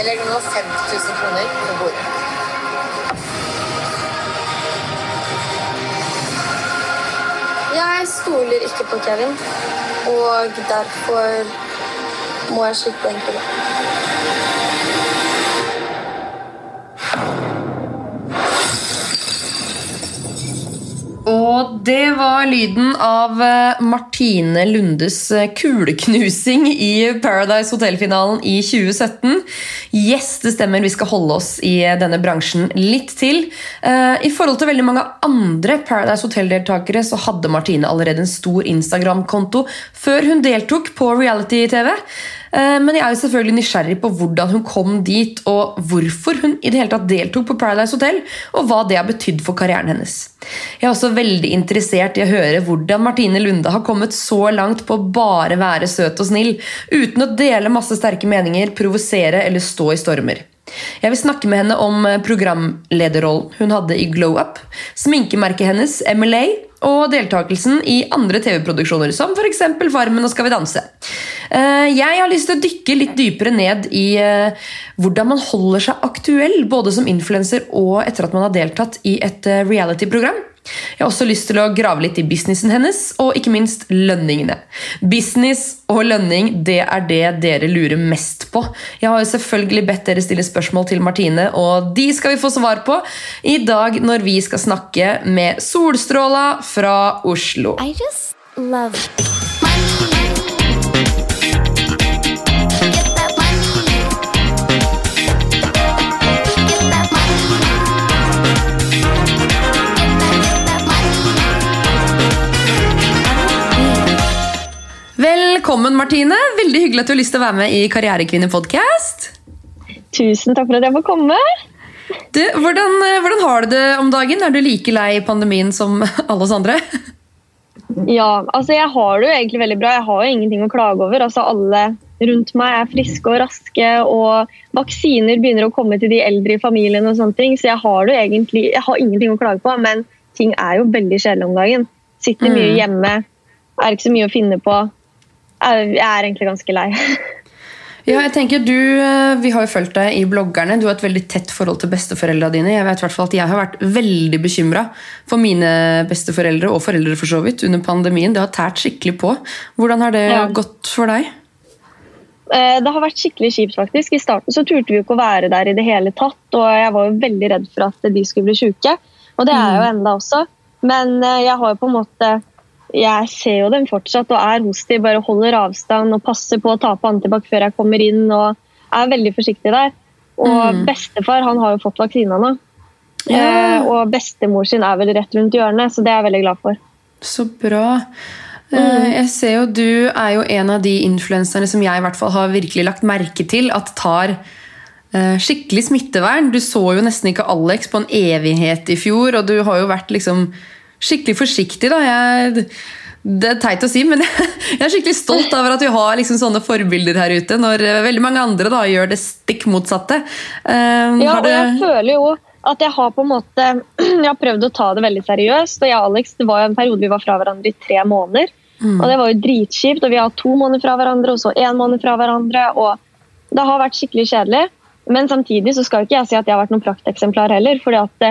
Jeg legger nå 50 000 kroner på bordet. Jeg stoler ikke på Kevin, og derfor må jeg slutte egentlig. Og det var lyden av eh, Martine Lundes eh, kuleknusing i Paradise Hotel-finalen i 2017. Yes, det stemmer, vi skal holde oss i denne bransjen litt til. Eh, I forhold til veldig mange andre Paradise Hotel-deltakere så hadde Martine allerede en stor Instagram-konto før hun deltok på reality-TV. Men jeg er jo selvfølgelig nysgjerrig på hvordan hun kom dit, og hvorfor hun i det hele tatt deltok på Paradise Hotel, og hva det har betydd for karrieren hennes. Jeg er også veldig interessert i å høre hvordan Martine Lunde har kommet så langt på å bare være søt og snill, uten å dele masse sterke meninger, provosere eller stå i stormer. Jeg vil snakke med henne om programlederrollen hun hadde i Glow Up, sminkemerket hennes MLA og deltakelsen i andre TV-produksjoner, som f.eks. Farmen og Skal vi danse. Jeg har lyst til å dykke litt dypere ned i hvordan man holder seg aktuell, både som influenser og etter at man har deltatt i et reality-program. Jeg har også lyst til å grave litt i businessen hennes, og ikke minst lønningene. Business og lønning det er det dere lurer mest på. Jeg har jo selvfølgelig bedt dere stille spørsmål til Martine, og de skal vi få svar på i dag når vi skal snakke med Solstråla fra Oslo. I just love Velkommen, Martine. Veldig hyggelig at du har lyst til å være med i Karrierekvinne-podkast. Tusen takk for at jeg får komme. Du, hvordan, hvordan, har du det om dagen? Er du like lei pandemien som alle oss andre? Ja, altså jeg har det jo egentlig veldig bra. Jeg har jo ingenting å klage over. Altså Alle rundt meg er friske og raske, og vaksiner begynner å komme til de eldre i familien. og sånne ting, Så jeg har det jo egentlig, jeg har ingenting å klage på, men ting er jo veldig kjedelig om dagen. Sitter mye Mm. hjemme, er ikke så mye å finne på. Jeg er egentlig ganske lei. Ja, jeg tenker du, eh, Vi har jo fulgt deg i bloggerne. Du har et veldig tett forhold til besteforeldrene dine. Jeg vet hvert at jeg har vært veldig bekymra for mine besteforeldre og foreldre for så vidt under pandemien. Det har tært skikkelig på. Hvordan har det Ja. gått for deg? Eh, Det har vært skikkelig kjipt, faktisk. I starten så turte vi jo ikke å være der i det hele tatt, og jeg var jo veldig redd for at de skulle bli syke. Og det er jeg jo enda også. Men eh, jeg har jo på en måte Jeg ser jo dem fortsatt og er hos dem, bare holder avstand og passer på å ta på antibac før jeg kommer inn og er veldig forsiktig der. Og Mm. bestefar han har jo fått vaksina nå. Ja. Eh, Og bestemor sin er vel rett rundt hjørnet, så det er jeg veldig glad for. Så bra. Mm. Jeg ser jo Du er jo en av de influenserne som jeg i hvert fall har virkelig lagt merke til at tar eh, skikkelig smittevern. Du så jo nesten ikke Alex på en evighet i fjor, og du har jo vært liksom skikkelig forsiktig. da. Jeg, det er teit å si, men jeg er skikkelig stolt over at vi har liksom sånne forbilder her ute, når eh, veldig mange andre da gjør det stikk motsatte. Eh, Ja, og jeg føler jo at jeg har på en måte Jeg har prøvd å ta det veldig seriøst. Og jeg og Alex det var jo en periode vi var fra hverandre i tre måneder. Og det var jo dritkjipt. Og vi har to måneder fra hverandre, og så én måned fra hverandre. Og det har vært skikkelig kjedelig. Men samtidig så skal ikke jeg si at jeg har vært noen prakteksemplar heller. fordi at det,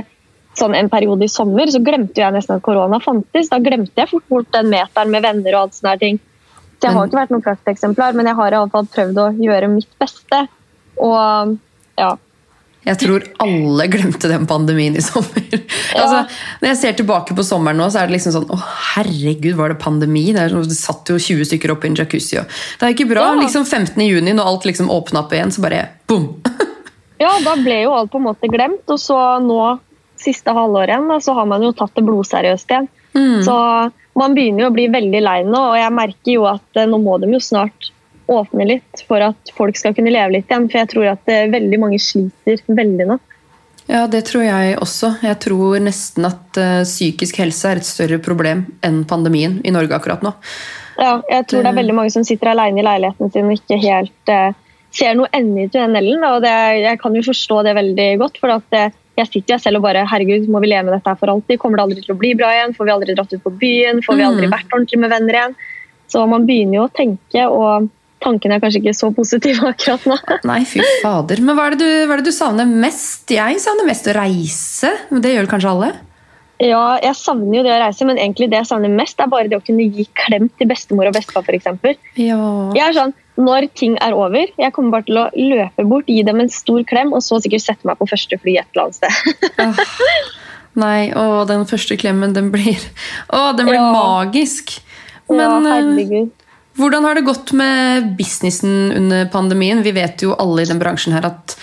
sånn en periode i sommer så glemte jeg nesten at korona fantes. Da glemte jeg fort bort den meteren med venner og alt sånne ting. Så jeg har ikke vært noen prakteksemplar, men jeg har i alle fall prøvd å gjøre mitt beste. Og ja, Jeg tror alle glemte den pandemien i sommer. Altså, når jeg ser tilbake på sommeren nå, så er det liksom sånn Å, herregud, var det pandemi? Det, er, det satt jo 20 stykker oppe i en jacuzzi. Og det er ikke bra. Ja. Liksom 15. juni, når alt liksom åpna opp igjen, så bare boom! Ja, da ble jo alt på en måte glemt, og så nå, siste halvåret igjen, da, så har man jo tatt det blodseriøst igjen. Så man begynner jo å bli veldig lei nå, og jeg merker jo at eh, nå må de jo snart åpne litt for at folk skal kunne leve litt igjen, for jeg tror at eh, veldig mange sliter veldig nå. Ja, det tror jeg også. Jeg tror nesten at eh, psykisk helse er et større problem enn pandemien i Norge akkurat nå. Ja, jeg tror det er veldig mange som sitter alene i leiligheten sin og ikke helt ser noe ende i tunnelen, og det, jeg kan jo forstå det veldig godt, for at eh, jeg sitter jo selv og bare Herregud, må vi leve med dette her for alltid? Kommer det aldri til å bli bra igjen? Får vi aldri dratt ut på byen? Får vi aldri Mm. vært ordentlig med venner igjen? Så man begynner jo å tenke, og tankene er kanskje ikke så positive akkurat nå. Nei, fy fader. Men hva er, det du, hva er det du savner mest? Jeg savner mest å reise. Det gjør kanskje alle? Ja, jeg savner jo det å reise, men egentlig det jeg savner mest, er bare det å kunne gi klem til bestemor og bestefar, f.eks. Ja. Jeg er sånn, Når ting er over, jeg kommer bare til å løpe bort, gi dem en stor klem, og så sikkert sette meg på første fly et eller annet sted. Åh, Nei, å, den første klemmen, den blir, å, den blir Ja. magisk. Men ja, herregud. hvordan har det gått med businessen under pandemien? Vi vet jo alle i den bransjen her at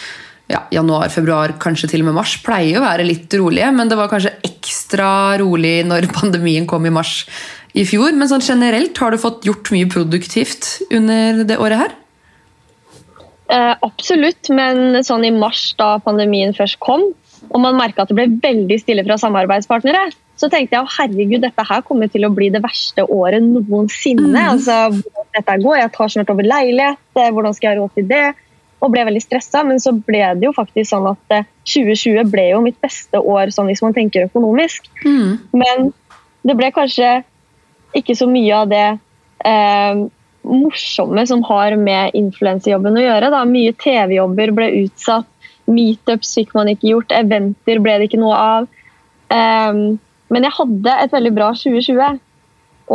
ja, januar, februar, kanskje til og med mars pleier å være litt rolige, men det var kanskje ekstra rolig når pandemien kom i mars i fjor. Men sånn generelt, har du fått gjort mye produktivt under det året her? Eh, absolutt, men sånn i mars da pandemien først kom, og man merka at det ble veldig stille fra samarbeidspartnere, så tenkte jeg herregud, dette her kommer til å bli det verste året noensinne. Altså, hvordan dette går, Jeg tar snart over leilighet, eh, hvordan skal jeg ha råd til det? Og ble veldig stressa, men så ble det jo faktisk sånn at eh, 2020 ble jo mitt beste år sånn hvis man tenker økonomisk. Men det ble kanskje ikke så mye av det eh, morsomme som har med influensejobben å gjøre. Da. Mye TV-jobber ble utsatt, meetups fikk man ikke gjort, eventer ble det ikke noe av. Eh, men jeg hadde et veldig bra 2020.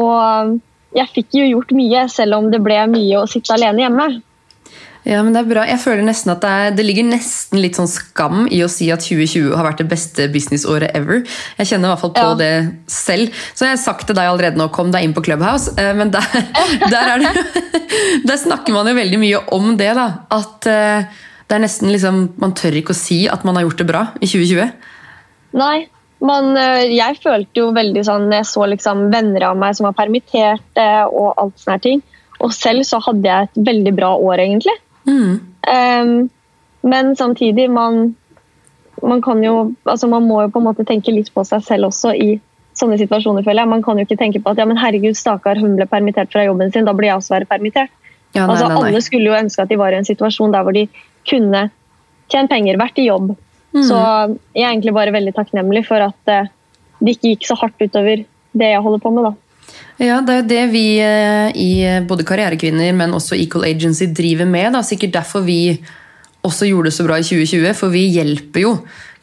Og jeg fikk jo gjort mye, selv om det ble mye å sitte alene hjemme. Ja, men det er bra. Jeg føler nesten at det, er, det ligger nesten litt sånn skam i å si at 2020 har vært det beste businessåret ever. Jeg kjenner i hvert fall på Ja. det selv. Så jeg har sagt til deg allerede nå, kom deg inn på Clubhouse. eh, Men der, der, er det, der snakker man jo veldig mye om det, da. At eh, det er nesten liksom Man tør ikke å si at man har gjort det bra i 2020. Nei, men øh, jeg følte jo veldig sånn Jeg så liksom venner av meg som var permitterte og alt sånne ting. Og selv så hadde jeg et veldig bra år, egentlig. Mm. Um, men samtidig, man, man kan jo altså Man må jo på en måte tenke litt på seg selv også i sånne situasjoner, føler jeg. Man kan jo ikke tenke på at ja, men herregud, stakkar, hun ble permittert fra jobben sin, da blir jeg også være permittert. Ja, nei, altså, nei, nei. Alle skulle jo ønske at de var i en situasjon der hvor de kunne tjene penger, vært i jobb. Mm. Så jeg er egentlig bare veldig takknemlig for at eh, det ikke gikk så hardt utover det jeg holder på med. da. Ja, det er jo det vi eh, i både Karrierekvinner, men også Equal Agency driver med. Da. Sikkert derfor vi også gjorde det så bra i 2020, for vi hjelper jo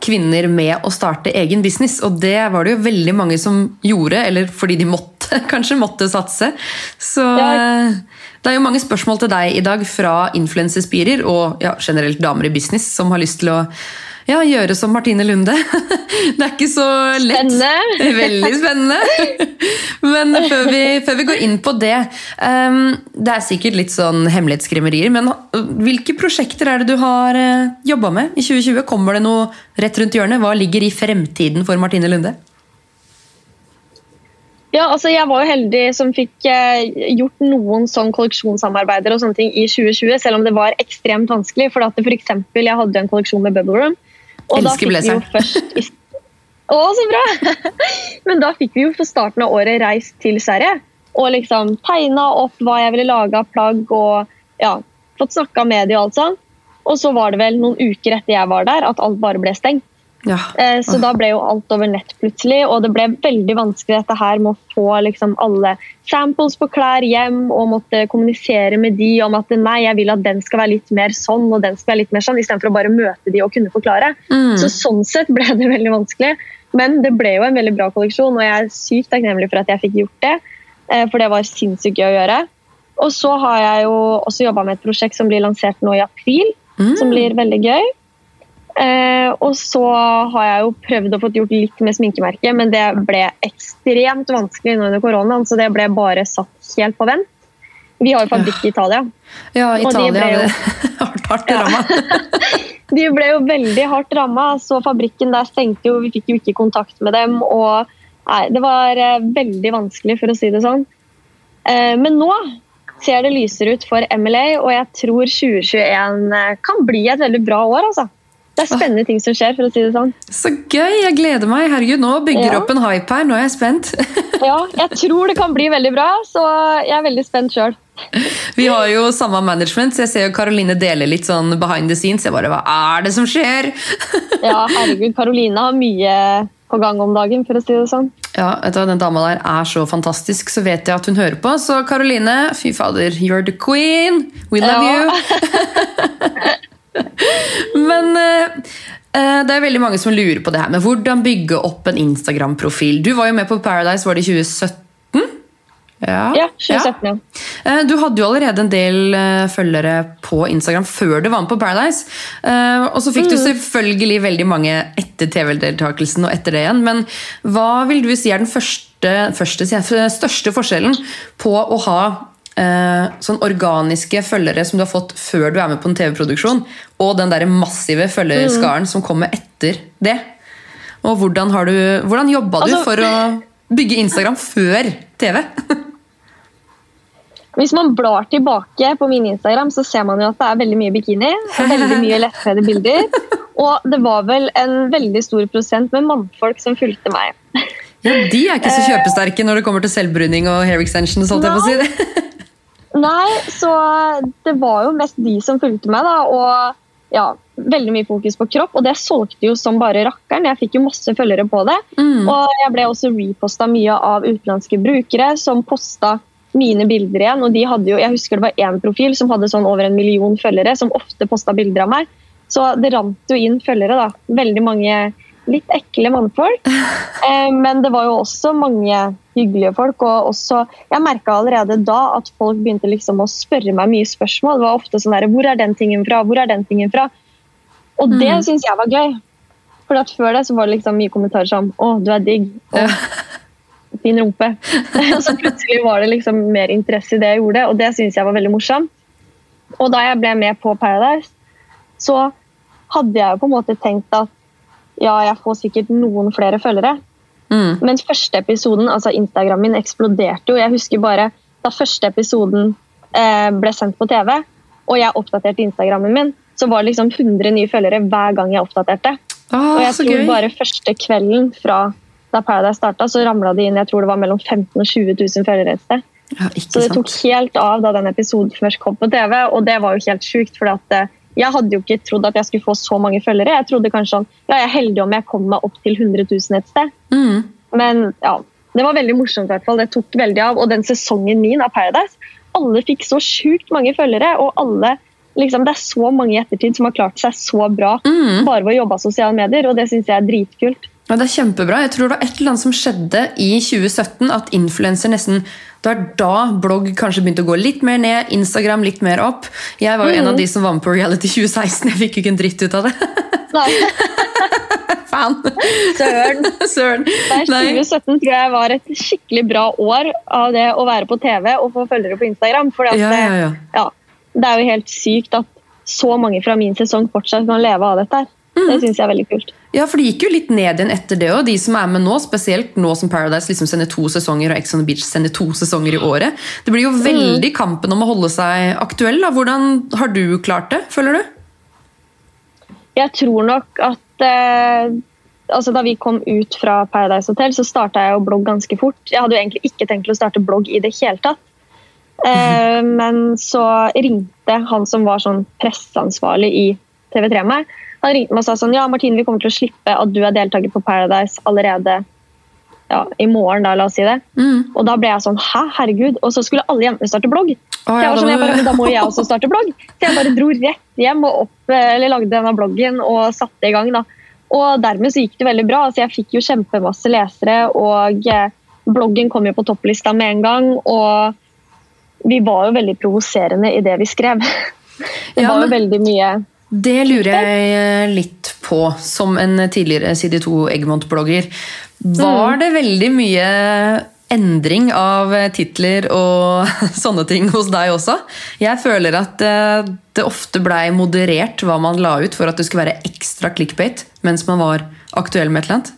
kvinner med å starte egen business. Og det var det jo veldig mange som gjorde, eller fordi de måtte, kanskje måtte satse. Så eh, det er jo mange spørsmål til deg i dag fra influensespirer og ja, generelt damer i business som har lyst til å ja, gjøre som Martine Lunde. Det er ikke så lett. Spennende. Veldig spennende. Men før vi, før vi går inn på det ehm, Det er sikkert litt sånn hemmelighetsskremmerier, men hvilke prosjekter er det du har uh, jobba med i 2020? Kommer det noe rett rundt hjørnet? Hva ligger i fremtiden for Martine Lunde? Ja, altså Jeg var jo heldig som fikk eh, gjort noen sånn kolleksjonssamarbeider og sånne ting i 2020, selv om det var ekstremt vanskelig. For at eksempel, Jeg hadde en kolleksjon med Bubble Room. Og Elsker blazeren. først Å, så bra! Men da fikk vi jo for starten av året reist til Sverige og liksom tegna opp hva jeg ville lage av plagg og ja, fått snakka med de og alt sånn. Og så var det vel noen uker etter jeg var der at alt bare ble stengt. Ja. Eh, Så da ble jo alt over nett plutselig, og det ble veldig vanskelig dette her med å få liksom alle samples på klær hjem og måtte kommunisere med de om at nei, jeg vil at den skal være litt mer sånn og den skal være litt mer sånn, istedenfor å bare møte de og kunne forklare. Mm. Så sånn sett ble det veldig vanskelig. Men det ble jo en veldig bra kolleksjon, og jeg er sykt takknemlig for at jeg fikk gjort det. eh, For det var sinnssykt gøy å gjøre. Og så har jeg jo også jobba med et prosjekt som blir lansert nå i april, Mm. som blir veldig gøy. Eh, og så har jeg jo prøvd å få gjort litt med sminkemerket, men det ble ekstremt vanskelig under koronaen, så det ble bare satt helt på vent. Vi har jo fabrikk i Italia. ja, Italia ble jo- hardt, hardt ramma. De ble jo veldig hardt ramma, så fabrikken der stengte jo. Vi fikk jo ikke kontakt med dem. og nei, Det var eh, veldig vanskelig, for å si det sånn. Eh, men nå ser det lysere ut for MLA, og jeg tror 2021 eh, kan bli et veldig bra år. altså. Det er spennende ting som skjer, for å si det sånn. Så gøy! Jeg gleder meg. Herregud, nå bygger Ja. opp en hype her. Nå er jeg spent. Ja, jeg tror det kan bli veldig bra, så jeg er veldig spent sjøl. Vi har jo samme management, så jeg ser jo Karoline dele litt sånn behind the scenes. Jeg bare, Hva er det som skjer? Ja, herregud, Karoline har mye på gang om dagen, for å si det sånn. Ja, vet du Den dama der er så fantastisk, så vet jeg at hun hører på. Så Karoline, fy fader, you're the queen! We love Ja. you! Men eh, det er veldig mange som lurer på det her med hvordan bygge opp en Instagram-profil. Du var jo med på Paradise, var det i 2017? Ja, Ja, 2017, ja. Eh, Du hadde jo allerede en del følgere på Instagram før du var med på Paradise. Og så fikk du selvfølgelig veldig mange etter TV-deltakelsen og etter det igjen. Men hva vil du si er den første, første største forskjellen på å ha eh, sånn organiske følgere som du har fått før du er med på en TV-produksjon, og den der massive følgerskaren som kommer etter det? Og hvordan, har du, hvordan jobba du Altså- for å bygge Instagram før TV? Hvis man blar tilbake på min Instagram, så ser man jo at det er veldig mye bikini. og Veldig mye lettkledde bilder. Og det var vel en veldig stor prosent med mannfolk som fulgte meg. Ja, De er ikke så kjøpesterke når det kommer til selvbruning og hair extensions. holdt jeg på å si det. Nei, så det var jo mest de som fulgte meg, da. Og ja, veldig mye fokus på kropp. Og det solgte jo som bare rakkeren. Jeg fikk jo masse følgere på det. Og jeg ble også reposta mye av utenlandske brukere som posta mine bilder igjen. Og de hadde jo, jeg husker det var én profil som hadde sånn over en million følgere, som ofte posta bilder av meg. Så det rant jo inn følgere, da. Veldig mange litt ekle mannfolk. Eh, men det var jo også mange hyggelige folk. Og også, jeg merka allerede da at folk begynte liksom å spørre meg mye spørsmål. Det var ofte sånn der, Hvor er den tingen fra? Hvor er den tingen fra? Og det Mm. syns jeg var gøy. For at før det så var det liksom mye kommentarer som Å, du er digg. Og fin rumpe. Og så plutselig var det liksom mer interesse i det jeg gjorde, og det syns jeg var veldig morsomt. Og da jeg ble med på Paradise, så hadde jeg på en måte tenkt at ja, jeg får sikkert noen flere følgere. Mm. Men første episoden, altså Instagram min eksploderte jo. Jeg husker bare da første episoden eh, ble sendt på TV, og jeg oppdaterte Instagrammen min, så var det liksom 100 nye følgere hver gang jeg oppdaterte. Ah, Og jeg tror gøy. bare første kvelden fra da Paradise starta, så ramla det inn jeg tror det var mellom 15 og 20 000 følgere et sted. Ja, Så det tok helt av da den episoden først kom på TV, og det var jo helt sjukt. For jeg hadde jo ikke trodd at jeg skulle få så mange følgere. Jeg trodde kanskje sånn, ja, jeg er heldig om jeg kommer meg opp til 100 000 et sted. Mm. Men ja, det var veldig morsomt i hvert fall. Det tok veldig av. Og den sesongen min av Paradise, alle fikk så sjukt mange følgere, og alle liksom, Det er så mange i ettertid som har klart seg så bra Mm. bare ved å jobbe av sosiale medier, og det syns jeg er dritkult. Ja, det er kjempebra. Jeg tror det var et eller annet som skjedde i 2017, at influenser nesten Det var da blogg kanskje begynte å gå litt mer ned, Instagram litt mer opp. Jeg var jo en av de som var med på Reality 2016. Jeg fikk jo ikke en dritt ut av det. Nei, Fan! søren. Søren. Nei. 2017 tror jeg var et skikkelig bra år av det å være på TV og få følgere på Instagram. For ja, ja. ja, det er jo helt sykt at så mange fra min sesong fortsatt kan leve av dette. her. Mm. Det syns jeg er veldig kult. Ja, for det gikk jo litt ned igjen etter det òg. De som er med nå, spesielt nå som Paradise liksom sender to sesonger og Ex on the Beach sender to sesonger i året. Det blir jo veldig kampen om å holde seg aktuell. Da. Hvordan har du klart det, føler du? Jeg tror nok at eh, altså Da vi kom ut fra Paradise Hotel, så starta jeg å blogge ganske fort. Jeg hadde jo egentlig ikke tenkt å starte blogg i det hele tatt. Eh, men så ringte han som var sånn presseansvarlig i TV3 meg. Han ringte meg og sa sånn Ja, Martine, vi kommer til å slippe at du er deltaker på Paradise allerede ja, i morgen, da, la oss si det. Mm. Og da ble jeg sånn Hæ, herregud? Og så skulle alle jentene starte blogg. Å, Så jeg var sånn, jeg bare, da må jeg også starte blogg. Så jeg bare dro rett hjem og opp, eller lagde denne bloggen og satte i gang. da. Og dermed så gikk det veldig bra. Altså, jeg fikk jo kjempemasse lesere, og eh, bloggen kom jo på topplista med en gang. Og vi var jo veldig provoserende i det vi skrev. Det Ja, var jo veldig mye Det lurer jeg litt på, som en tidligere Side 2 Eggmont-blogger. Var Mm. det veldig mye endring av titler og sånne ting hos deg også? Jeg føler at eh, det ofte blei moderert hva man la ut for at det skulle være ekstra clickbait mens man var aktuell med et eller annet.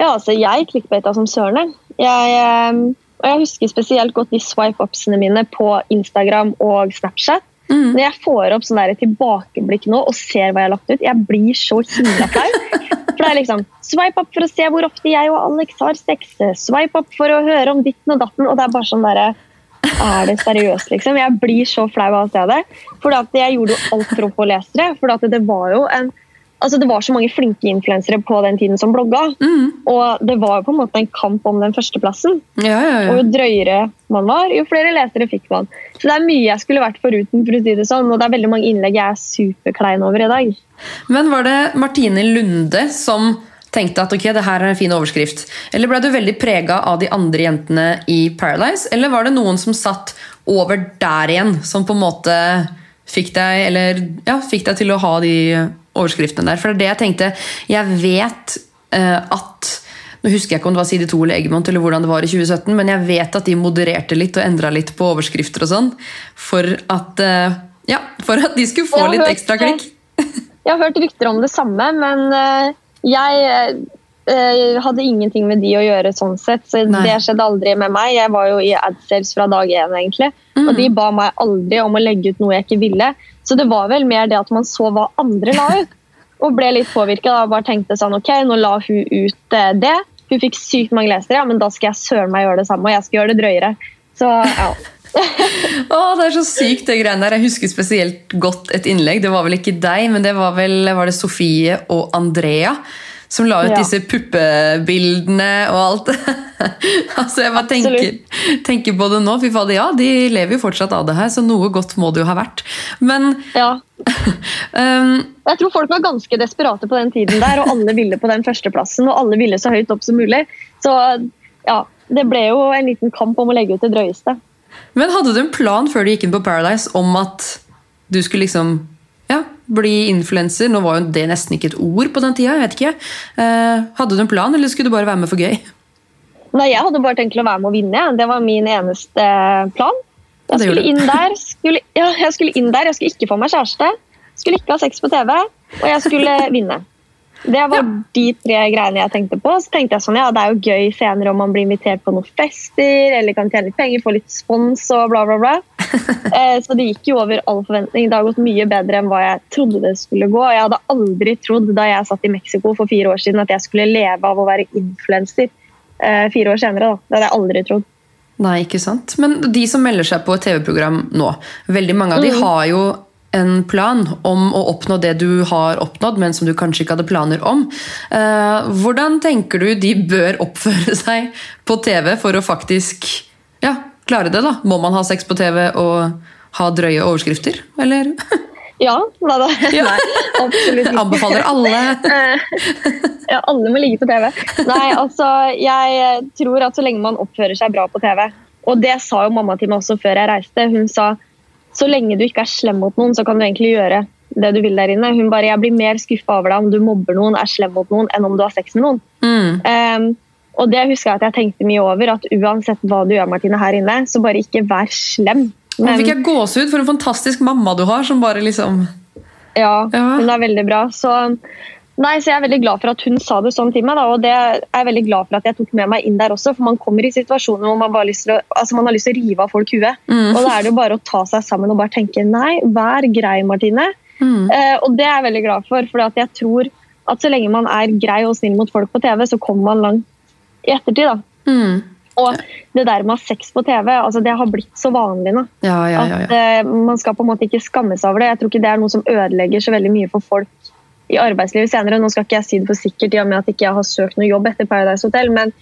Ja, altså jeg clickbata som søren. jeg. Jeg, eh, og jeg husker spesielt godt de swipe-upsene mine på Instagram og Snapchat. Mm. Når jeg får opp sånn tilbakeblikk nå og ser hva jeg har lagt ut, jeg blir så himla flau. For det er liksom swipe up for å se hvor ofte jeg og Alex har sex. Swipe up for å høre om ditten og datten. Og det er bare sånn derre Er det seriøst, liksom? Jeg blir så flau av å se det. For jeg gjorde jo alt for å få lesere. For det var jo en altså Det var så mange flinke influensere på den tiden som blogga. Mm. Og det var jo på en måte en kamp om den førsteplassen. Ja, ja, Og jo drøyere man var, jo flere lesere fikk man. Så det er mye jeg skulle vært foruten, for å si det sånn. Og det er veldig mange innlegg jeg er superklein over i dag. Men var det Martine Lunde som tenkte at ok, det her er en fin overskrift? Eller ble du veldig prega av de andre jentene i Paradise? Eller var det noen som satt over der igjen, som på en måte fikk deg, eller, ja, fikk deg til å ha de overskriftene der? For det er det jeg tenkte. Jeg vet uh, at nå husker jeg ikke om det var Side 2 eller Eggemont, eller hvordan det var i 2017, men jeg vet at de modererte litt og endra litt på overskrifter og sånn, for at, uh, ja, for at de skulle få litt hørt ekstra klikk. Jeg har hørt rykter om det samme, men uh, jeg uh, hadde ingenting med de å gjøre sånn sett. Så Nei. det skjedde aldri med meg. Jeg var jo i AdSales fra dag én, egentlig. Og de ba meg aldri om å legge ut noe jeg ikke ville. Så det var vel mer det at man så hva andre la ut. Og ble litt påvirka bare tenkte sånn Ok, nå la hun ut eh, det. Hun fikk sykt mange lesere, ja, men da skal jeg søren meg gjøre det samme. Og jeg skal gjøre det drøyere. Så ja. Å, det er så sykt, det greiene der. Jeg husker spesielt godt et innlegg. Det var vel ikke deg, men det var vel var det Sofie og Andrea som la ut Ja. disse puppebildene og alt. altså, jeg bare tenker, tenker på det nå. Fy fader, ja, de lever jo fortsatt av det her, så noe godt må det jo ha vært. Men ja. um, Jeg tror folk var ganske desperate på den tiden der, og alle ville på den førsteplassen, og alle ville så høyt opp som mulig. Så ja, det ble jo en liten kamp om å legge ut det drøyeste. Men hadde du en plan før du gikk inn på Paradise om at du skulle liksom bli influenser? Nå var jo det nesten ikke et ord på den tida. jeg vet ikke. Eh, hadde du en plan, eller skulle du bare være med for gøy? Nei, Jeg hadde bare tenkt å være med og vinne. Det var min eneste plan. Jeg skulle inn der, skulle, ja, jeg skulle inn der, jeg skulle ikke få meg kjæreste, skulle ikke ha sex på TV, og jeg skulle vinne. Det var de tre greiene jeg tenkte på. Så tenkte jeg sånn, ja, Det er jo gøy senere om man blir invitert på noen fester eller kan tjene litt penger, få litt spons og bla, bla, bla. Eh, Så det gikk jo over all forventning. Det har gått mye bedre enn hva jeg trodde det skulle gå. Jeg hadde aldri trodd da jeg satt i Mexico for fire år siden at jeg skulle leve av å være influenser eh, fire år senere. da. Det hadde jeg aldri trodd. Nei, ikke sant? Men de som melder seg på et TV-program nå, veldig mange av de har jo en plan om å oppnå det du har oppnådd, men som du kanskje ikke hadde planer om. Eh, hvordan tenker du de bør oppføre seg på TV for å faktisk ja, klare det? da? Må man ha sex på TV og ha drøye overskrifter, eller? Ja, hva da, nei absolutt ikke. Anbefaler alle. Ja, alle må ligge på TV. Nei, altså, jeg tror at så lenge man oppfører seg bra på TV Og det sa jo mamma til meg også før jeg reiste. Hun sa så lenge du ikke er slem mot noen, så kan du egentlig gjøre det du vil der inne. Hun bare, Jeg blir mer skuffa over deg om du mobber noen, er slem mot noen, enn om du har sex med noen. Mm. Um, og det husker jeg at jeg tenkte mye over. At uansett hva du gjør, Martine, her inne, så bare ikke vær slem. Nå fikk jeg gåsehud for en fantastisk mamma du har, som bare liksom Ja, Ja. hun er veldig bra. Så, nei, så jeg er veldig glad for at hun sa det sånn til meg. Da, og det er jeg veldig glad for at jeg tok med meg inn der også. For man kommer i situasjoner hvor man, bare har lyst til å, altså man har lyst til å rive av folk huet. Mm. Og da er det jo bare å ta seg sammen og bare tenke nei, vær grei, Martine. Mm. Eh, og det er jeg veldig glad for. For jeg tror at så lenge man er grei og snill mot folk på TV, så kommer man langt i ettertid. da. Mm. Og det der med å ha sex på TV, altså det har blitt så vanlig nå. Ja, ja, ja, At eh, Man skal på en måte ikke skamme seg over det. Jeg tror ikke det er noe som ødelegger så veldig mye for folk i arbeidslivet senere. Nå skal ikke jeg si det for sikkert i og med at ikke jeg har søkt noe jobb etter Paradise Hotel, men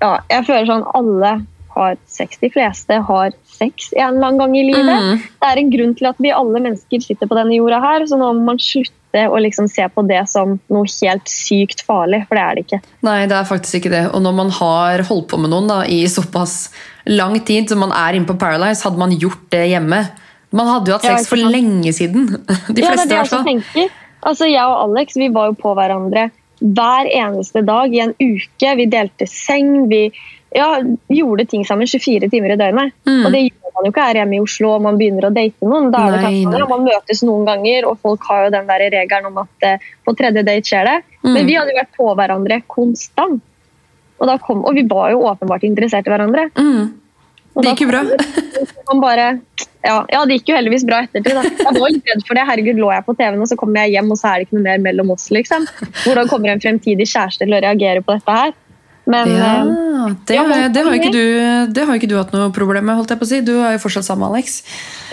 ja, jeg føler sånn alle har sex. De fleste har sex en eller annen gang i livet. Mm. Det er en grunn til at vi alle mennesker sitter på denne jorda her, så nå må man slutte å liksom se på det som noe helt sykt farlig, for det er det ikke. Nei, det er faktisk ikke det. Og når man har holdt på med noen da, i såpass lang tid som man er inne på Paradise, hadde man gjort det hjemme Man hadde jo hatt sex for lenge siden. De ja, det er fleste, det i jeg hvert også fall. tenker. Altså, jeg og Alex vi var jo på hverandre hver eneste dag i en uke. Vi delte seng. Vi ja, gjorde ting sammen 24 timer i døgnet. Mm. Og det gjør man jo ikke her hjemme i Oslo og man begynner å date noen. Da er det Nei, kanskje, nei. ja, Man møtes noen ganger, og folk har jo den der regelen om at eh, på tredje date skjer det. Mm. Men vi hadde jo vært på hverandre konstant. Og, da kom, og vi var jo åpenbart interessert i hverandre. Mm. Og Det gikk jo bra. bare, ja, ja, det gikk jo heldigvis bra ettertid. Da. Jeg var litt redd for det. Herregud, lå jeg på TV-en, og så kommer jeg hjem, og så er det ikke noe mer mellom oss. liksom. Hvordan kommer en fremtidig kjæreste til å reagere på dette her? Men Ja, eh, det, ja, men- det, har du, det har ikke du hatt noe problem med, holdt jeg på å si. Du er jo fortsatt sammen med Alex.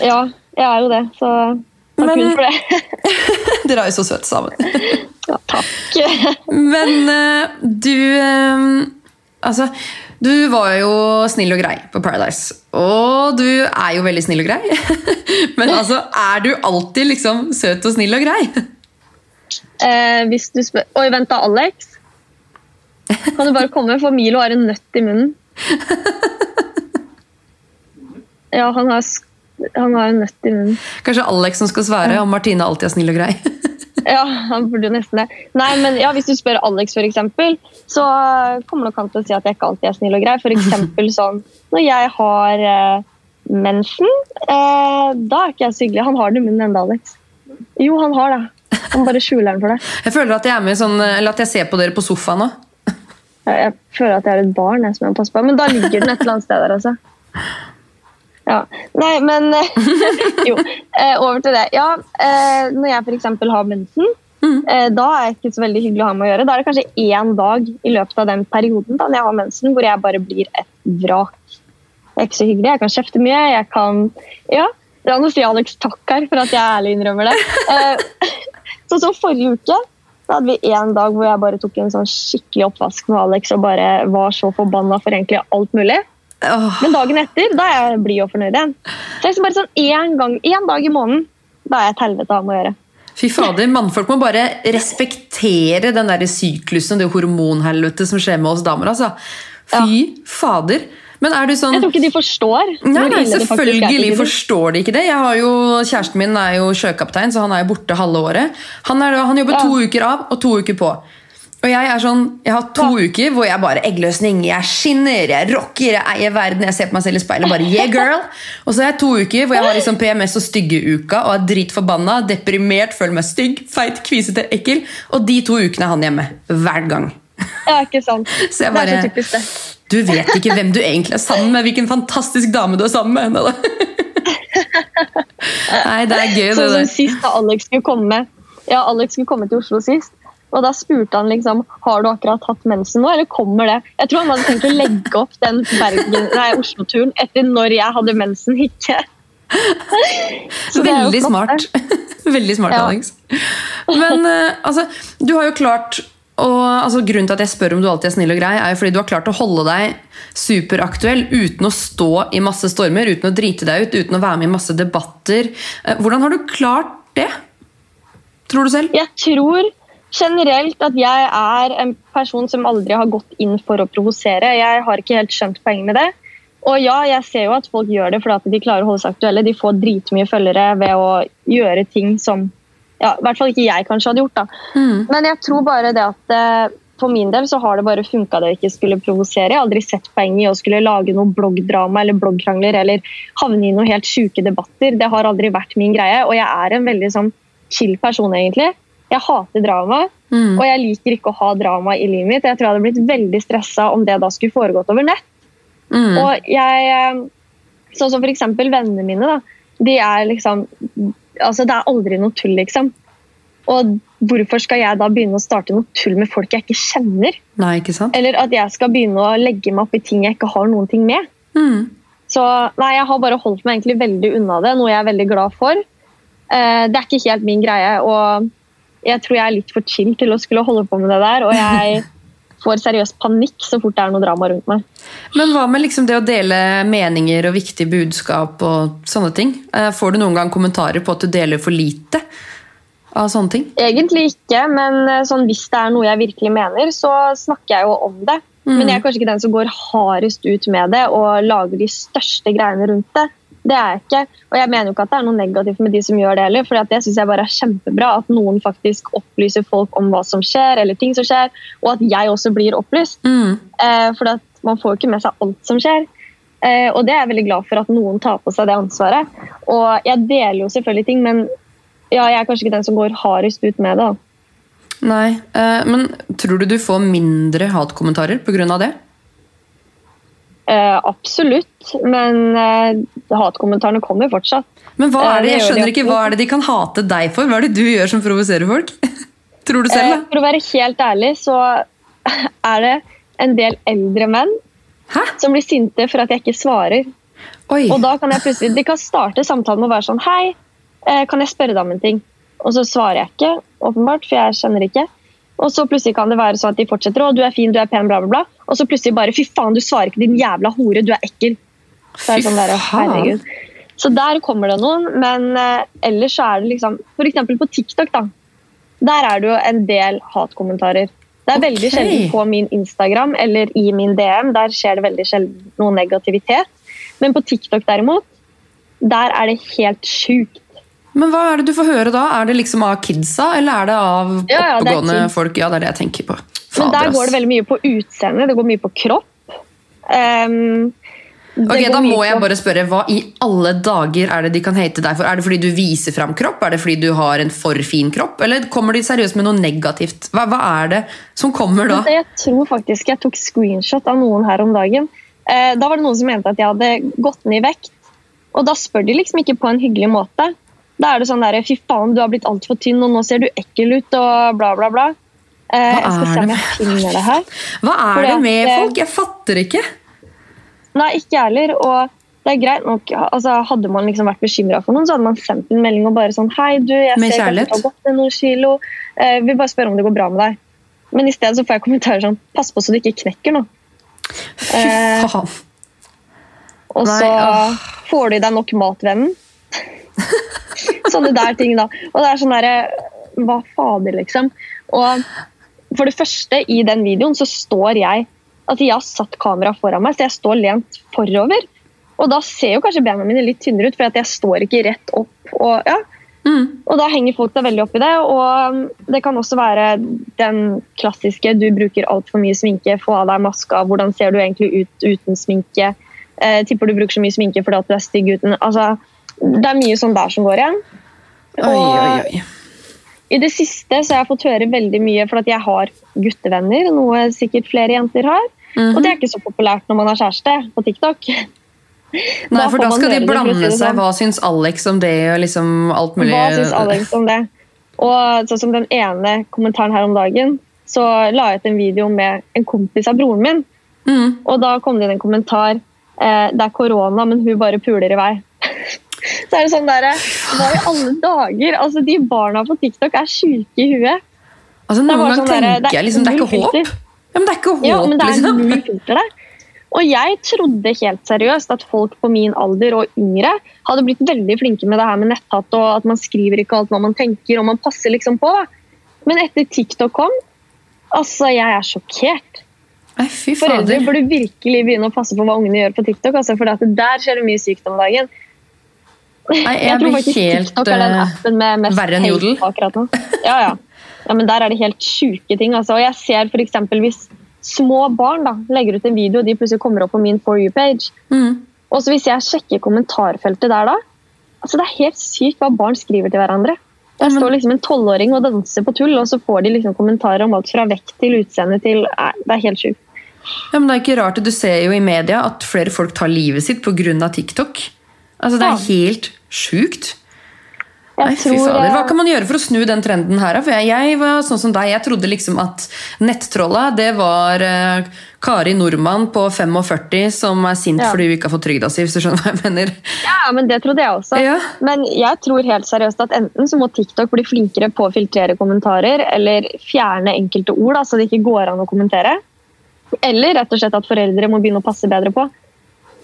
ja, jeg er jo det. Så Takk Men- for det. Dere er jo så søte sammen. Ja, takk. Men eh, du eh, Altså, du var jo snill og grei på Paradise. Og du er jo veldig snill og grei. Men altså, er du alltid liksom søt og snill og grei? Eh, hvis du spør Oi, vent da, Alex. Kan du bare komme, for Milo har en nøtt i munnen. Ja, han har, han har en nøtt i munnen. Kanskje Alex som skal svare om Martine alltid er snill og grei. Ja, han burde jo nesten det. Nei, men ja, Hvis du spør Alex, for eksempel, så kommer nok han til å si at jeg ikke alltid er snill og grei. For eksempel sånn når jeg har eh, mensen, eh, da er ikke jeg så hyggelig. Han har det i munnen ennå, Alex. Jo, han har det. Han bare skjuler den for deg. Jeg føler at jeg er med sånn, eller at jeg ser på dere på sofaen nå. Jeg, føler at jeg er et barn jeg, som jeg må passe på. Men da ligger den et eller annet sted der, altså. Ja. Nei, men Jo, eh, over til det. Ja, eh, når jeg f.eks. har mensen, eh, da er det ikke så veldig hyggelig å ha med å gjøre. Da er det kanskje én dag i løpet av den perioden da når jeg har mensen, hvor jeg bare blir et vrak. Det er ikke så hyggelig. Jeg kan kjefte mye. Jeg kan Ja, ja nå sier Alex takk her for at jeg ærlig innrømmer det. Eh, så så forrige uke da hadde vi en dag hvor jeg bare tok en sånn skikkelig oppvask med Alex og bare var så forbanna for egentlig alt mulig. Men dagen etter da er jeg blid og fornøyd igjen. Så liksom bare sånn én, gang, én dag i måneden da er jeg et helvete av å gjøre. fy fader, mannfolk må bare respektere den der syklusen, det hormonhelvete som skjer med oss damer. Altså. Fy fader. Men er du sånn Jeg tror ikke de forstår Nei, nei, selvfølgelig de forstår de ikke det. Jo, Kjæresten min er jo sjøkaptein, så han er jo borte halve året. Han, er, han jobber Ja. to uker av og to uker på. Og Jeg er sånn, jeg har to uker hvor jeg bare eggløsning, jeg skinner, jeg rocker, jeg eier verden. Jeg ser på meg selv i speilet og bare yeah, girl. Og så har jeg to uker hvor jeg har liksom PMS og stygge-uka og er dritforbanna, deprimert, føler meg stygg, feit, kvisete, ekkel. Og de to ukene er han hjemme. Hver gang. Ja, ikke sant. Så jeg Det er så typisk det. Du vet ikke hvem du egentlig er sammen med, hvilken fantastisk dame du er sammen med. Nei. Det er gøy, det Sånn som sist da Alex skulle komme Ja, Alex skulle komme til Oslo sist. Og da spurte han liksom har du akkurat hatt mensen nå, eller kommer det? Jeg tror han hadde tenkt å legge opp den Oslo-turen etter når jeg hadde mensen, ikke. Veldig smart. Veldig smart, Ja. Alex. Men eh, altså, du har jo klart og, altså, Grunnen til at jeg spør om du alltid er snill og grei, er jo fordi du har klart å holde deg superaktuell uten å stå i masse stormer, uten å drite deg ut, uten å være med i masse debatter. Eh, Hvordan har du klart det? Tror du selv? Jeg tror generelt at jeg er en person som aldri har gått inn for å provosere. Jeg har ikke helt skjønt poenget med det. Og ja, jeg ser jo at folk gjør det fordi at de klarer å holde seg aktuelle. De får dritmye følgere ved å gjøre ting som ja, i hvert fall ikke jeg kanskje hadde gjort. da. Men jeg tror bare det at eh, for min del så har det bare funka det å ikke skulle provosere. Jeg har aldri sett poenget i å skulle lage noe bloggdrama eller bloggkrangler eller havne i noen helt sjuke debatter. Det har aldri vært min greie, og jeg er en veldig sånn chill person, egentlig. Jeg hater drama, Mm. og jeg liker ikke å ha drama i livet mitt. Jeg tror jeg hadde blitt veldig stressa om det da skulle foregått over nett. Mm. Og jeg, eh, Sånn som eksempel vennene mine. da, de er liksom, altså Det er aldri noe tull, liksom. Og hvorfor skal jeg da begynne å starte noe tull med folk jeg ikke kjenner? Nei, ikke sant? Eller at jeg skal begynne å legge meg opp i ting jeg ikke har noen ting med? Mm. Så nei, jeg har bare holdt meg egentlig veldig unna det, noe jeg er veldig glad for. Eh, det er ikke helt min greie, og jeg tror jeg er litt for chill til å skulle holde på med det der. Og jeg får seriøst panikk så fort det er noe drama rundt meg. Men hva med liksom det å dele meninger og viktige budskap og sånne ting? Eh, Får du noen gang kommentarer på at du deler for lite av sånne ting? Egentlig ikke, men eh, sånn, hvis det er noe jeg virkelig mener, så snakker jeg jo om det. Men jeg er kanskje ikke den som går hardest ut med det og lager de største greiene rundt det. Det er jeg ikke. Og jeg mener jo ikke at det er noe negativt med de som gjør det heller, for det syns jeg bare er kjempebra at noen faktisk opplyser folk om hva som skjer, eller ting som skjer, og at jeg også blir opplyst. Mm. Eh, for man får jo ikke med seg alt som skjer. Eh, og det er jeg veldig glad for at noen tar på seg det ansvaret. Og jeg deler jo selvfølgelig ting, men ja, jeg er kanskje ikke den som går hardest ut med det. da. Nei, eh, men tror du du får mindre hatkommentarer pga. det? Eh, absolutt, men eh, hatkommentarene kommer fortsatt. Men hva Eh, er det, det jeg skjønner ikke, hva er det de kan hate deg for? Hva er det du gjør som provoserer folk? Tror du Eh, selv, da? for å være helt ærlig så er det en del eldre menn Hæ? som blir sinte for at jeg ikke svarer. Oi. Og da kan jeg plutselig, De kan starte samtalen med å være sånn Hei, eh, kan jeg spørre deg om en ting? Og så svarer jeg ikke, åpenbart, for jeg kjenner ikke. Og så plutselig kan det være sånn at de fortsetter, å, du er fin, du er pen, bla, bla, bla. Og så plutselig bare, fy faen, du svarer ikke, din jævla hore, du er ekkel. Så er sånn der, herregud. Så der kommer det noen, men eh, ellers så er det liksom eksempel på TikTok, da. Der er det jo en del hatkommentarer. Det er veldig Ok. sjelden på min Instagram eller i min DM. Der skjer det veldig sjelden noe negativitet. Men på TikTok derimot, der er det helt sjukt. Men hva er det du får høre da? Er det liksom av kidsa, eller er det av Ja, ja, det oppegående kids. folk? Ja, det er det jeg tenker på. Men der går det veldig mye på utseende, det går mye på kropp. Um, Ok, Da må jeg bare spørre, Hva i alle dager er det de kan hate deg for? Er det fordi du viser fram kropp? Er det fordi du har en for fin kropp? Eller kommer de seriøst med noe negativt? Hva, hva er det som kommer da? Jeg tror faktisk jeg tok screenshot av noen her om dagen. Eh, da var det noen som mente at jeg hadde gått ned i vekt. Og da spør de liksom ikke på en hyggelig måte. Da er det sånn der, fy faen, du har blitt altfor tynn, og nå ser du ekkel ut, og bla, bla, bla. Eh, Hva er det det. Hva er Fordi det med eh, folk? Jeg fatter ikke. Nei, ikke jeg heller. Og det er greit nok, altså Hadde man liksom vært bekymra for noen, så hadde man sendt en melding og bare sånn Hei, du, jeg Med ser kanskje at du har gått ned noen kilo. Eh, vil bare spørre om det går bra med deg. Men i stedet så får jeg kommentarer sånn Pass på så du ikke knekker nå. Fy eh, faen. Og Nei, så åh. får du deg nok mat, vennen. Sånne der ting, da. Og det er sånn derre Hva fader, liksom. Og for det første, i den videoen så står jeg at jeg har satt kamera foran meg, så jeg står lent forover. Og da ser jo kanskje bena mine litt tynnere ut, for jeg står ikke rett opp. Og, ja. Mm. og da henger folk seg veldig opp i det. Og det kan også være den klassiske du bruker altfor mye sminke, få av deg maska, hvordan ser du egentlig ut uten sminke? Eh, tipper du bruker så mye sminke fordi at du er stygg uten altså, Det er mye sånn der som går igjen. Oi, oi, oi. I det siste så har jeg fått høre veldig mye for at jeg har guttevenner, noe sikkert flere jenter har. Mhm. Og det er ikke så populært når man har kjæreste på TikTok. Nei, for da skal de blande det seg. sånn. Hva syns Alex om det? og liksom alt mulig? Hva syns Alex om det? Og sånn som den ene kommentaren her om dagen, så la jeg ut en video med en kompis av broren min. Mm. Og da kom det inn en kommentar eh, det er korona, men hun bare puler i vei. Så er det sånn der, Hva i alle dager? Altså, De barna på TikTok er sjuke i huet. Altså, Noen ganger sånn tenker det er jeg liksom, det er ikke håp. Ja, men det er ikke håp, Ja, men det er liksom. null filter der. Og jeg trodde helt seriøst at folk på min alder og yngre hadde blitt veldig flinke med det her med netthatt og at man skriver ikke alt hva man tenker og man passer liksom på. da. Men etter TikTok kom, altså jeg er sjokkert. Nei, Foreldre burde virkelig begynne å passe på hva ungene gjør på TikTok. Altså, for der skjer det mye sykt om dagen. Nei, jeg Jeg tror faktisk helt TikTok er den eh, appen med mest verre enn Jodel. akkurat nå. Ja, ja. ja, men der er det helt sjuke ting. Altså. Og jeg ser eksempel hvis små barn da, legger ut en video, og de plutselig kommer opp på min For you-page. mm. Og så hvis jeg sjekker kommentarfeltet der da, altså det er helt sykt hva barn skriver til hverandre. Der står liksom en tolvåring og danser på tull, og så får de liksom kommentarer om alt fra vekt til utseende til Nei, det er helt sjukt. Ja, men det er ikke rart, Du ser jo i media at flere folk tar livet sitt pga. TikTok. Altså, Det er helt sjukt. Nei, fy fader. Hva eh, kan man gjøre for å snu den trenden her? For jeg, jeg var sånn som deg, jeg trodde liksom at nettrolla det var eh, Kari Nordmann på 45 som er sint Ja. fordi hun ikke har fått trygda si. hvis du skjønner hva jeg mener. Ja, men det trodde jeg også. Ja. Men jeg tror helt seriøst at enten så må TikTok bli flinkere på å filtrere kommentarer, eller fjerne enkelte ord da, så det ikke går an å kommentere. Eller rett og slett at foreldre må begynne å passe bedre på.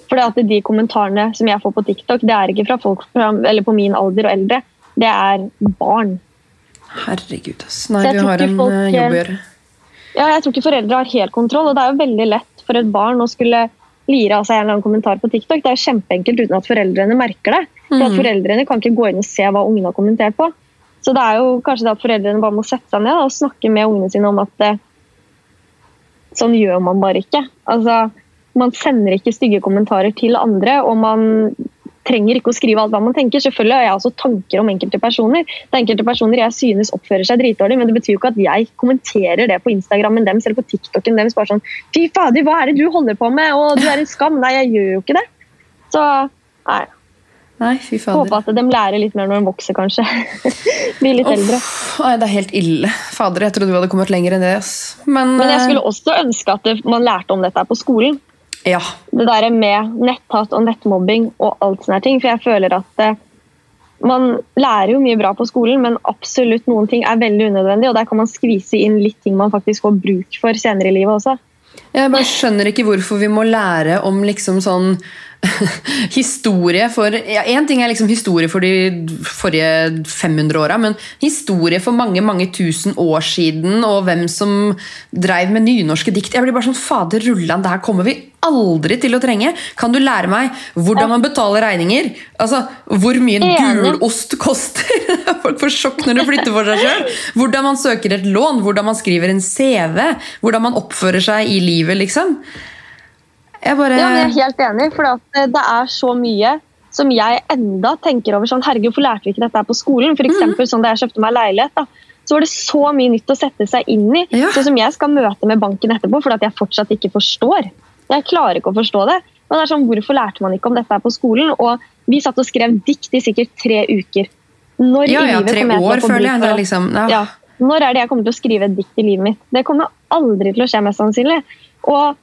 For at de kommentarene som jeg får på TikTok, det er ikke fra folk fra, eller på min alder og eldre. Det er barn. Herregud, ass. Nei, vi har en folk, eh, jobb å gjøre. Ja, jeg tror ikke foreldre har helt kontroll, og det er jo veldig lett for et barn å skulle lire av seg en eller annen kommentar på TikTok. Det er jo kjempeenkelt uten at foreldrene merker det. For at Mhm. Foreldrene kan ikke gå inn og se hva ungene har kommentert på. Så det er jo kanskje det at foreldrene bare må sette seg ned og snakke med ungene sine om at eh, sånn gjør man bare ikke. Altså, man sender ikke stygge kommentarer til andre, og man trenger ikke å skrive alt hva man tenker. Selvfølgelig har jeg også tanker om enkelte personer. Det er enkelte personer jeg synes oppfører seg dritdårlig, men det betyr jo ikke at jeg kommenterer det på Instagrammen deres eller på TikToken deres. Bare sånn Fy fader, hva er det du holder på med? Og du er en skam. Nei, jeg gjør jo ikke det. Så nei, Nei, fy fader. håper at de lærer litt mer når de vokser, kanskje. Blir litt eldre. Nei, det er helt ille. Fader, jeg trodde du hadde kommet lenger enn det. Men, Men jeg eh, skulle også ønske at man lærte om dette på skolen. Ja. det der med netthat og nettmobbing og alt sånne ting. For jeg føler at eh, man lærer jo mye bra på skolen, men absolutt noen ting er veldig unødvendig. Og der kan man skvise inn litt ting man faktisk får bruk for senere i livet også. Jeg bare skjønner ikke hvorfor vi må lære om liksom sånn historie for ja, Én ting er liksom historie for de forrige 500 åra, men historie for mange mange tusen år siden, og hvem som dreiv med nynorske dikt Jeg blir bare sånn Fader rullan, det her kommer vi aldri til å trenge! Kan du lære meg hvordan man betaler regninger? Altså, Hvor mye en gulost koster? Folk får sjokk når de flytter for seg sjøl. Hvordan man søker et lån, hvordan man skriver en CV, hvordan man oppfører seg i livet, liksom. Jeg, bare... ja, jeg er helt enig, for eh, det er så mye som jeg enda tenker over sånn Herregud, hvorfor lærte vi ikke dette på skolen? For eksempel, mm. sånn Da jeg kjøpte meg leilighet, da, så var det så mye nytt å sette seg inn i. Ja. Sånn som jeg skal møte med banken etterpå fordi jeg fortsatt ikke forstår. Jeg klarer ikke å forstå det. Men det er sånn, Hvorfor lærte man ikke om dette på skolen? Og Vi satt og skrev dikt i sikkert tre uker. Når ja, ja, tre år, føler jeg. Det er liksom, ja. ja. Når er det jeg kommer til å skrive et dikt i livet mitt? Det kommer aldri til å skje, mest sannsynlig. Og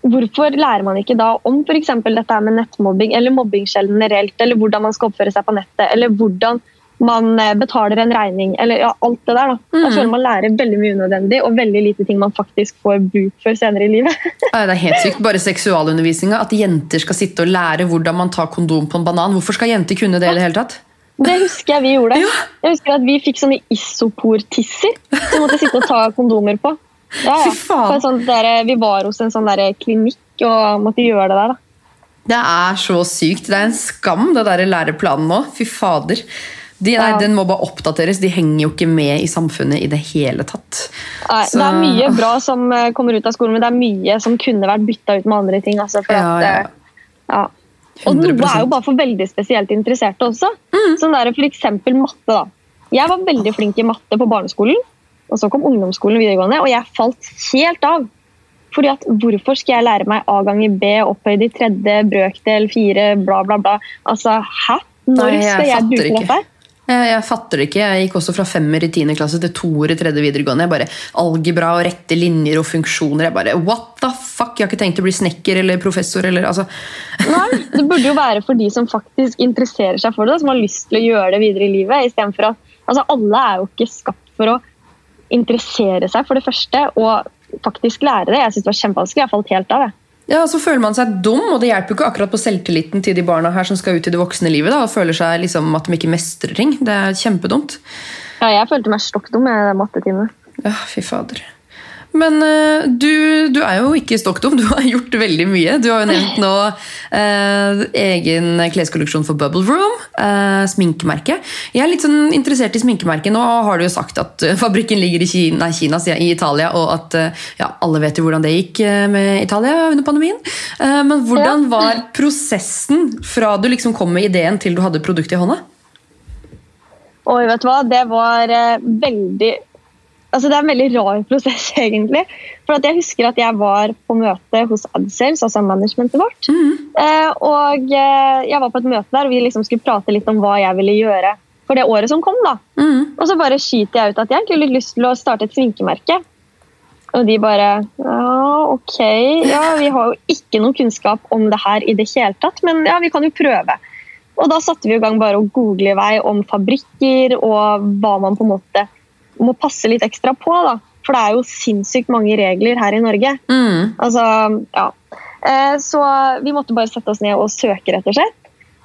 Hvorfor lærer man ikke da om f.eks. dette med nettmobbing eller mobbing generelt, eller hvordan man skal oppføre seg på nettet, eller hvordan man eh, betaler en regning, eller ja, alt det der. da. Mm. Jeg føler man lærer veldig mye unødvendig, og veldig lite ting man faktisk får bruk for senere i livet. det er helt sykt. Bare seksualundervisninga. At jenter skal sitte og lære hvordan man tar kondom på en banan. Hvorfor skal jenter kunne det i det hele tatt? Det husker jeg vi gjorde. Ja. Jeg husker at Vi fikk sånne isopor-tisser som måtte sitte og ta kondomer på. Ja, ja. Fy faen. Sånn der, vi var hos en sånn der klinikk og måtte gjøre det der. da. Det er så sykt. Det er en skam, det der læreplanen nå. Fy fader. De, nei, Den må bare oppdateres. De henger jo ikke med i samfunnet i det hele tatt. Nei, så... Det er mye bra som eh, kommer ut av skolen, men det er mye som kunne vært bytta ut med andre ting. Altså, ja, ja. At, ja. Og noe er jo bare for veldig spesielt interesserte også. Mm. Sånn der, for eksempel matte. da. Jeg var veldig flink i matte på barneskolen. Og så kom ungdomsskolen og videregående, og jeg falt helt av. Fordi at Hvorfor skal jeg lære meg A ganger B opphøyd i tredje, brøkdel, fire, bla, bla, bla? Altså, hæ? Når Nei, skal jeg bruke dette? Jeg, jeg, fatter det ikke. Jeg gikk også fra femmer i tiende klasse til toer i tredje videregående. Jeg bare, Algebra og rette linjer og funksjoner. Jeg bare, What the fuck? Jeg har ikke tenkt å bli snekker eller professor. eller altså. Nei, Det burde jo være for de som faktisk interesserer seg for det, som har lyst til å gjøre det videre i livet. I for at, altså Alle er jo ikke skapt for å interessere seg for det første, og faktisk lære det. Jeg synes det var kjempevanskelig. Jeg falt helt av. det. Ja, Så føler man seg dum, og det hjelper jo ikke akkurat på selvtilliten til de barna her som skal ut i det voksne livet. da, og føler seg liksom at de ikke mestrer ting. Det er kjempedumt. Ja, jeg følte meg stokk dum med mattetimene. Ja, fy fader. Men uh, du, du, er jo ikke stokk dum, du har gjort veldig mye. Du har jo nevnt nå uh, egen kleskolleksjon for Bubble Room. Uh, sminkemerke. Jeg er litt sånn interessert i sminkemerket. Nå har du jo sagt at fabrikken ligger i Kina, Kina i Italia, og at ja, alle vet jo hvordan det gikk med Italia under pandemien. men hvordan var prosessen fra du liksom kom med ideen til du hadde produktet i hånda? Oi, vet du hva? Det var veldig altså Det er en veldig rar prosess, egentlig. For Jeg husker at jeg var på møte hos AdSales, altså managementet vårt. Mm. Eh, og eh, Jeg var på et møte der og vi liksom skulle prate litt om hva jeg ville gjøre for det året som kom. da. Mm. Og så bare skyter jeg ut at jeg har lyst til å starte et sminkemerke. Og de bare Ja, ok. Ja, vi har jo ikke noen kunnskap om det her i det hele tatt, men ja, vi kan jo prøve. Og da satte vi i gang bare å google i vei om fabrikker og hva man på en måte må passe litt ekstra på. da. For det er jo sinnssykt mange regler her i Norge. Mm. Altså, ja. Eh, så vi måtte bare sette oss ned og søke, rett og slett.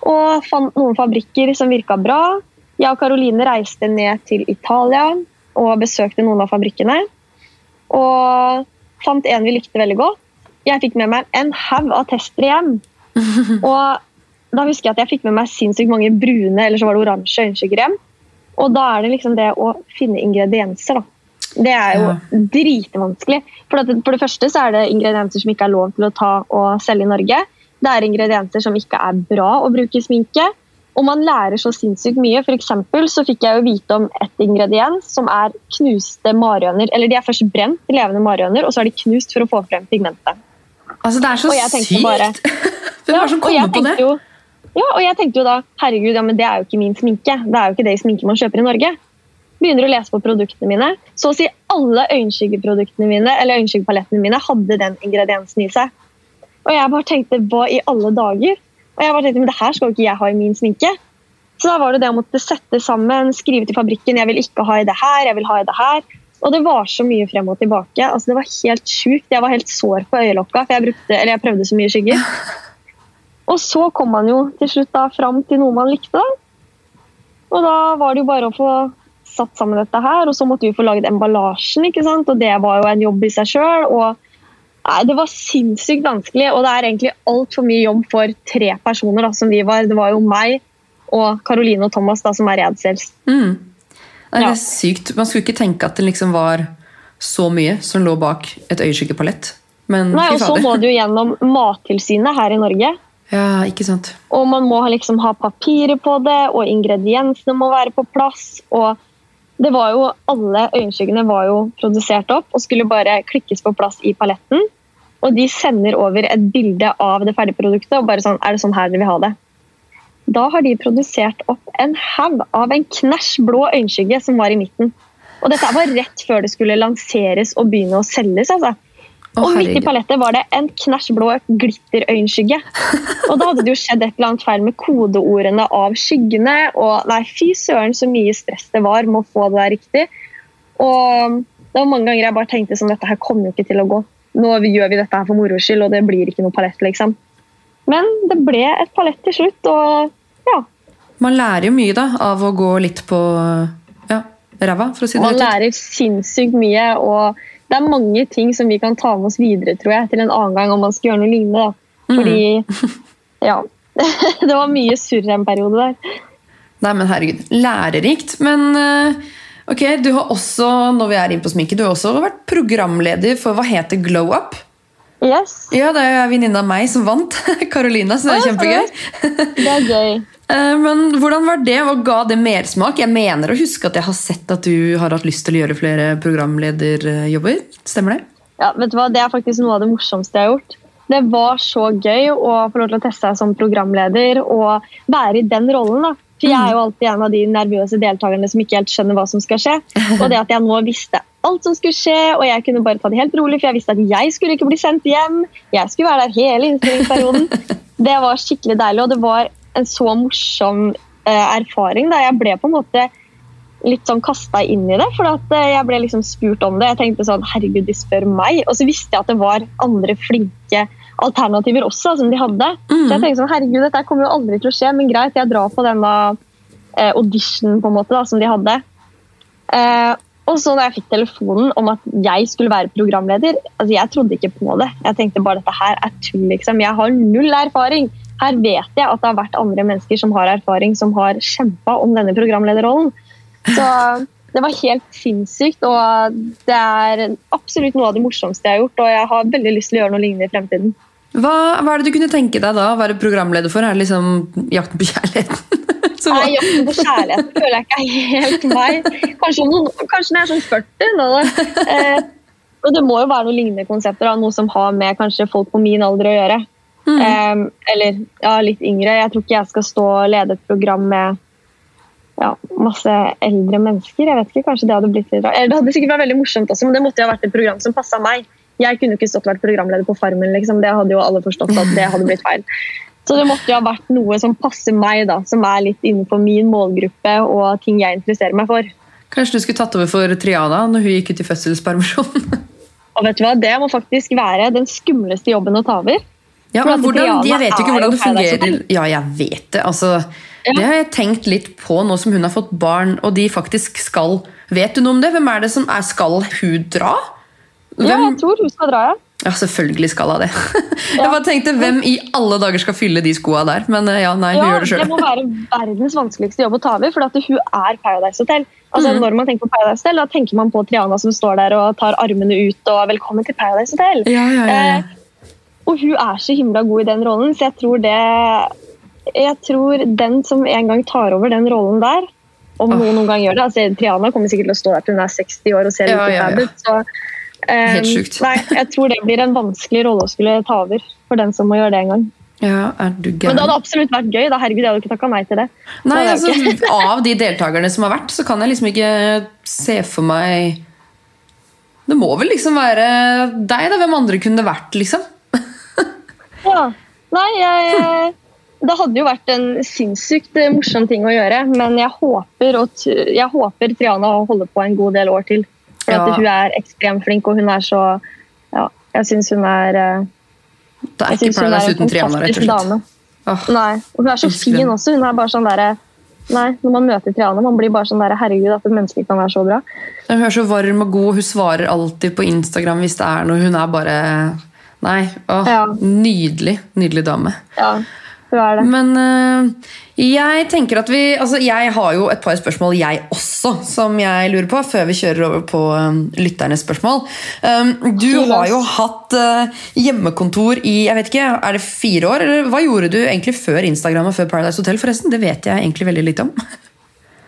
Og fant noen fabrikker som virka bra. Jeg og Karoline reiste ned til Italia og besøkte noen av fabrikkene. Og fant en vi likte veldig godt. Jeg fikk med meg en haug av tester hjem. og da husker jeg at jeg fikk med meg sinnssykt mange brune eller så var det oransje øyenskygger hjem. Og da er det liksom det å finne ingredienser, da. Det er jo ja. dritvanskelig. For, det, for det første så er det ingredienser som ikke er lov til å ta og selge i Norge. Det er ingredienser som ikke er bra å bruke i sminke. Og man lærer så sinnssykt mye. For så fikk jeg jo vite om et ingrediens som er knuste marihøner. Eller de er først brent, levende marihøner, og så er de knust for å få frem pigmentet. Altså, det er så sykt! Bare, Hvem er det som kommer på det? Jo, ja, og jeg tenkte jo da herregud, ja, men det er jo ikke min sminke. Det er jo ikke det sminke man kjøper i Norge. Begynner å lese på produktene mine. Så å si alle øyenskyggeproduktene mine eller øyenskyggepalettene mine hadde den ingrediensen i seg. Og jeg bare tenkte hva i alle dager? Og jeg bare tenkte, men det her skal jo ikke jeg ha i min sminke. Så da var det det å måtte sette sammen, skrive til fabrikken 'jeg vil ikke ha i det her', 'jeg vil ha i det her'. Og det var så mye frem og tilbake. altså Det var helt sjukt. Jeg var helt sår på øyelokka, for jeg, brukte, jeg prøvde så mye skygger. Og så kom man jo til slutt da fram til noe man likte. da. Og da var det jo bare å få satt sammen dette her, og så måtte vi få laget emballasjen, ikke sant? og det var jo en jobb i seg sjøl. Og nei, det var sinnssykt vanskelig, og det er egentlig altfor mye jobb for tre personer da, som vi var. Det var jo meg og Karoline og Thomas da, som er Redsels. Mm. Det er sykt. Man skulle ikke tenke at det liksom var så mye som lå bak et øyeskyggepalett. Men Nei, og så må du gjennom Mattilsynet her i Norge. Ja, ikke sant. Og man må liksom ha papirer på det, og ingrediensene må være på plass. og det var jo, Alle øyenskyggene var jo produsert opp og skulle bare klikkes på plass i paletten. Og de sender over et bilde av det ferdige produktet og bare sånn Er det sånn her dere vil ha det? Da har de produsert opp en haug av en knæsj blå øyenskygge som var i midten. Og dette var rett før det skulle lanseres og begynne å selges. altså. Og midt i palettet var det en knæsj blå glitterøyenskygge. Og da hadde det jo skjedd et eller annet feil med kodeordene av skyggene. Og nei, fy søren så mye stress det var med å få det der riktig. Og det var mange ganger jeg bare tenkte sånn, dette her kommer jo ikke til å gå. Nå gjør vi dette her for moro skyld, og det blir ikke noe palett, liksom. Men det ble et palett til slutt, og ja. Man lærer jo mye da av å gå litt på ja, ræva, for å si det Man rett ut. lærer sinnssykt mye, og det er mange ting som vi kan ta med oss videre, tror jeg, til en annen gang om man skal gjøre noe lignende. Da. Fordi, ja. det var mye surr en periode der. Nei, men herregud. Lærerikt. Men eh, ok, du har også når vi er inne på sminke, du har også vært programleder for hva heter Glow Up. Yes, Ja, det er jo venninne av meg som vant. Karolina, så det er kjempegøy. det er gøy. Eh, Men hvordan var det, og ga det mersmak? Jeg mener å huske at jeg har sett at du har hatt lyst til å gjøre flere programlederjobber. Stemmer det? Ja, vet du hva? Det er faktisk noe av det morsomste jeg har gjort. Det var så gøy å få lov til å teste seg som programleder og være i den rollen. da. For Jeg er jo alltid en av de nervøse deltakerne som ikke helt skjønner hva som skal skje. Og det at jeg nå visste alt som skulle skje, og jeg kunne bare ta det helt rolig, for jeg visste at jeg skulle ikke bli sendt hjem. Jeg skulle være der hele innspillingsperioden. Det var skikkelig deilig, og det var en så morsom eh, erfaring. da Jeg ble på en måte litt sånn kasta inn i det. For at eh, jeg ble liksom spurt om det. Jeg tenkte sånn Herregud, de spør meg. Og så visste jeg at det var andre flinke alternativer også som de hadde. Så jeg tenkte sånn Herregud, dette kommer jo aldri til å skje, men greit, jeg drar på denne da audition på en måte da, som de hadde. Eh, og så da jeg fikk telefonen om at jeg skulle være programleder, altså jeg trodde ikke på det. Jeg tenkte bare dette her er tull, liksom. Jeg har null erfaring. Her vet jeg at det har vært andre mennesker som har erfaring, som har kjempa om denne programlederrollen. Så det var helt sinnssykt, og det er absolutt noe av det morsomste jeg har gjort. Og jeg har veldig lyst til å gjøre noe lignende i fremtiden. Hva, hva er det du kunne tenke deg da å være programleder for? Er det liksom Jakten på kjærligheten? Så Nei, Jakten på kjærligheten føler jeg ikke er helt meg. Kanskje, noen, kanskje når jeg er sånn 40. Nå. Eh, og det må jo være noen lignende konsepter. Da, noe som har med kanskje folk på min alder å gjøre. Eh, eller ja, litt yngre. Jeg tror ikke jeg skal stå og lede et program med ja, masse eldre mennesker. Jeg vet ikke, kanskje Det hadde blitt litt rart. Eller Det hadde sikkert vært veldig morsomt også, men det måtte jo ha vært et program som passa meg. Jeg kunne ikke stått og vært programleder på Farmen. Liksom. Det hadde jo alle forstått at det hadde blitt feil. Så det måtte jo ha vært noe som passer meg, da, som er litt innenfor min målgruppe og ting jeg interesserer meg for. Kanskje du skulle tatt over for Triana når hun gikk ut i fødselspermisjon? Og vet du hva, Det må faktisk være den skumleste jobben å ta over. Ja, men hvordan, Jeg vet jo ikke hvordan det fungerer. Ja, jeg vet det. Altså, Det har jeg tenkt litt på nå som hun har fått barn, og de faktisk skal Vet du noe om det? Hvem er det som er Skal hun dra? Ja, jeg tror hun skal dra, ja. Ja, selvfølgelig skal hun det. Jeg bare tenkte, Hvem i alle dager skal fylle de skoa der? Men eh, ja, nei, hun Ja, gjør det det må være verdens vanskeligste jobb å ta over, for at hun er Paradise Hotel. Altså, Mm. Når man tenker på Paradise Hotel, da tenker man på Triana som står der og tar armene ut og 'velkommen til Paradise Hotel'. Ja, ja, ja, ja. Eh, og hun er så himla god i den rollen, så jeg tror det Jeg tror den som en gang tar over den rollen der, om oh. noen noen gang gjør det altså Triana kommer sikkert til å stå der til hun er 60 år og ser Ja, ut ja, ja. ut. Så, Helt sjukt. Nei, jeg tror det blir en vanskelig rolle å skulle ta over for den som må gjøre det en gang. ja, er du Men det hadde absolutt vært gøy. da, herregud, Jeg hadde ikke takka nei til det. Nei, altså, Av de deltakerne som har vært, så kan jeg liksom ikke se for meg Det må vel liksom være deg, da? Hvem andre kunne det vært, liksom? Ja. Nei, jeg, det hadde jo vært en sinnssykt eh, morsom ting å gjøre, men jeg håper, og jeg håper Triana holder på en god del år til. For Ja. hun er ekstremt flink, og hun er så Ja, jeg syns hun er eh, Det er ikke Paradise en uten Triana, rett og slett. dame. Nei, og hun er så fin også. Hun er bare sånn derre Nei, når man møter Triana, man blir bare sånn der, herregud, at et menneske kan være så bra. Hun er så varm og god, hun svarer alltid på Instagram hvis det er noe. Hun er bare Nei, åh, Ja. nydelig. Nydelig dame. Ja, hun er det. Men uh, jeg tenker at vi altså Jeg har jo et par spørsmål, jeg også, som jeg lurer på, før vi kjører over på øh, lytternes spørsmål. Um, du har jo hatt uh, hjemmekontor i jeg vet ikke, er det fire år? Eller hva gjorde du egentlig før Instagram og før Paradise Hotel? forresten? Det vet jeg egentlig veldig lite om.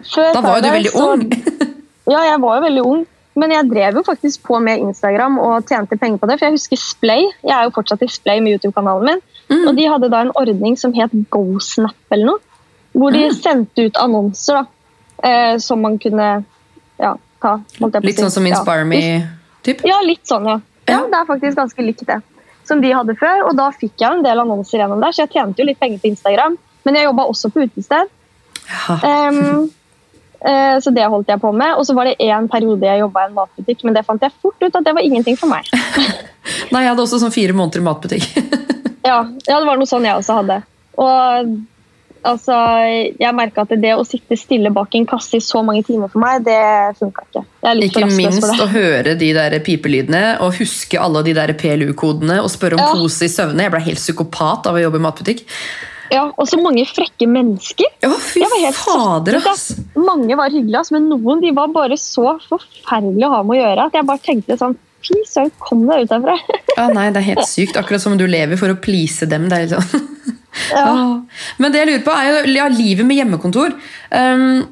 Før Da var jo du veldig så- ung. Ja, jeg var jo veldig ung. Men jeg drev jo faktisk på med Instagram og tjente penger på det. For jeg husker Splay. Jeg er jo fortsatt i Splay med YouTube-kanalen min. Og de hadde da en ordning som het GoSnap eller noe. Hvor de sendte ut annonser da, eh, som man kunne ja, ta. Litt sånn som Inspire Ja. Me? Typ. Ja, litt sånn, ja. ja. Ja. Det er faktisk ganske likt det. Som de hadde før. Og da fikk jeg en del annonser gjennom der, så jeg tjente jo litt penger på Instagram. Men jeg jobba også på utested. Ja. Um, så det holdt jeg på med. Og så var det en periode jeg jobba i en matbutikk, men det fant jeg fort ut at det var ingenting for meg. Nei, jeg hadde også sånn fire måneder i matbutikk. Ja, ja det var noe sånn jeg også hadde. Og altså, jeg merka at det å sitte stille bak en kasse i så mange timer for meg, det funka ikke. Ikke minst å høre de der pipelydene og huske alle de der PLU-kodene og spørre om Ja. pose i søvne. Jeg ble helt psykopat av å jobbe i matbutikk. Ja, og så mange frekke mennesker. Ja, fy Jeg var helt fader, ass! Mange var hyggelige, men noen de var bare så forferdelige å ha med å gjøre at jeg bare tenkte sånn Fy kom deg ut herfra. Ja, nei, det er helt sykt. Akkurat som du lever for å please dem. Det sånn. Ja. Åh. Men det jeg lurer på er jo ja, livet med hjemmekontor. Um,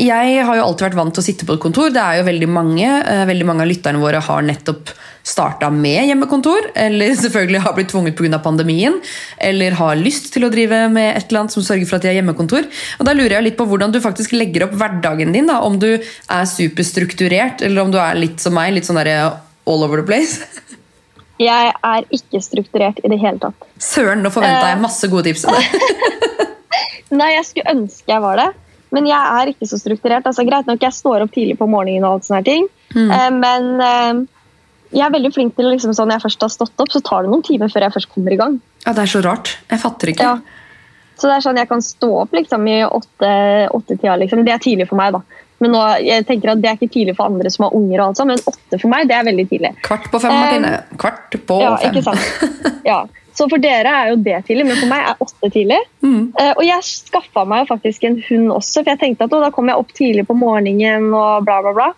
jeg har jo alltid vært vant til å sitte på et kontor. Det er jo veldig mange eh, veldig mange av lytterne våre har nettopp starta med hjemmekontor. Eller selvfølgelig har blitt tvunget pga. pandemien. Eller har lyst til å drive med et eller annet som sørger for at de har hjemmekontor. Og da lurer jeg litt på hvordan du faktisk legger opp hverdagen din. da, Om du er superstrukturert, eller om du er litt som meg, litt sånn der all over the place. Jeg er ikke strukturert i det hele tatt. Søren, nå forventa jeg masse gode tips. Nei, jeg skulle ønske jeg var det. Men jeg er ikke så strukturert. Altså, greit nok, Jeg står opp tidlig på morgenen, og alt sånne ting. mm. men eh, jeg er veldig flink til liksom, sånn, når jeg først har stått opp, så tar det noen timer før jeg først kommer i gang. Ja, Det er så rart. Jeg fatter ikke. Ja. Så det er sånn, Jeg kan stå opp liksom, i åtte- åttetida. Liksom. Det er tidlig for meg. da. Men nå, jeg tenker at Det er ikke tidlig for andre som har unger, og alt sånt, men åtte for meg det er veldig tidlig. Kvart på fem, Martine. Martine. Kvart på Ja, fem. ikke sant? Ja. Så for dere er jo det tidlig, men for meg er åtte tidlig. Mm. Uh, og jeg skaffa meg jo faktisk en hund også, for jeg tenkte at å, da kommer jeg opp tidlig på morgenen og bla, bla, bla.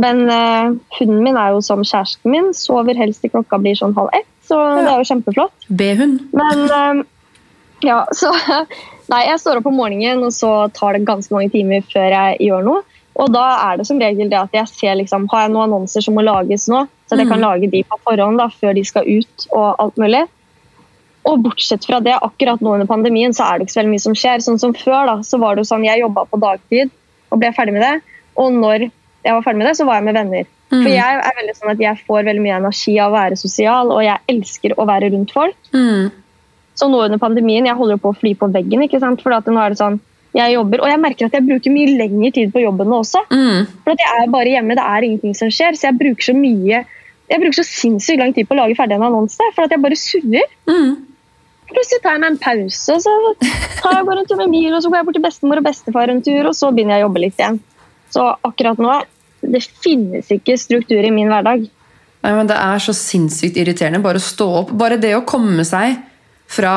Men uh, hunden min er jo som kjæresten min, sover helst til klokka blir sånn halv ett, så det er jo kjempeflott. B-hund. Men eh, ja, så Nei, jeg står opp om morgenen, og så tar det ganske mange timer før jeg gjør noe. Og da er det som regel det at jeg ser liksom, har jeg noen annonser som må lages nå, så jeg kan lage de på forhånd da, før de skal ut og alt mulig. Og bortsett fra det, akkurat nå under pandemien så er det ikke så veldig mye som skjer. Sånn som før da, så var det jo sånn, Jeg jobba på dagtid og ble ferdig med det. Og når jeg var ferdig med det, så var jeg med venner. For jeg er veldig sånn at jeg får veldig mye energi av å være sosial, og jeg elsker å være rundt folk. Mm. Så nå under pandemien, jeg holder jo på å fly på veggen, ikke sant? For nå er det sånn, jeg jobber, og jeg merker at jeg bruker mye lengre tid på jobben nå også. Mm. For at jeg er bare hjemme, det er ingenting som skjer, så jeg bruker så mye, jeg bruker så sinnssykt lang tid på å lage ferdig en annonse, for at jeg bare surrer. Mm. Plutselig tar jeg meg en pause, og så tar jeg bare en tur med bil, og så går jeg bort til bestemor og bestefar en tur, og så begynner jeg å jobbe litt igjen. Så akkurat nå, det finnes ikke struktur i min hverdag. Nei, men Det er så sinnssykt irriterende. Bare å stå opp. Bare det å komme seg fra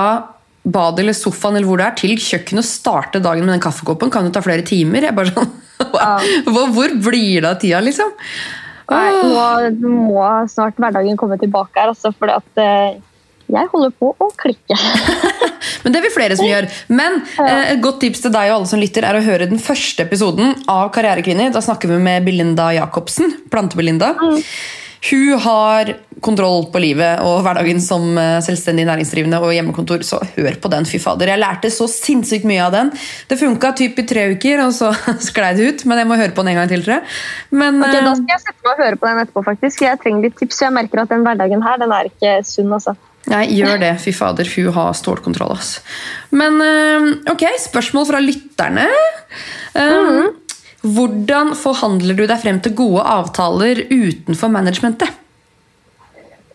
badet eller sofaen eller hvor det er, til kjøkkenet og starte dagen med den kaffekoppen kan jo ta flere timer. Jeg bare sånn, hvor, hvor blir det av tida, liksom? Nei, nå må snart hverdagen komme tilbake her, altså, for eh, jeg holder på å klikke. Men det er vi flere som gjør. Men eh, et godt tips til deg og alle som lytter, er å høre den første episoden av Karrierekvinner. Da snakker vi med Belinda Jacobsen. Plante-Belinda. Hun har kontroll på livet og hverdagen som eh, selvstendig næringsdrivende og hjemmekontor, så hør på den. fy fader. Jeg lærte så sinnssykt mye av den. Det funka typ i tre uker, og så sklei det ut. Men jeg må høre på den en gang til, tror jeg. Men, Ok, da eh, skal jeg sette meg og høre på den etterpå, faktisk. Jeg trenger litt tips, jeg merker at den hverdagen her, den er ikke sunn, altså. Nei, gjør det. Fy fader, hun har stålkontroll. ass. Men eh, ok, spørsmål fra lytterne. Eh, Hvordan forhandler du deg frem til gode avtaler utenfor managementet?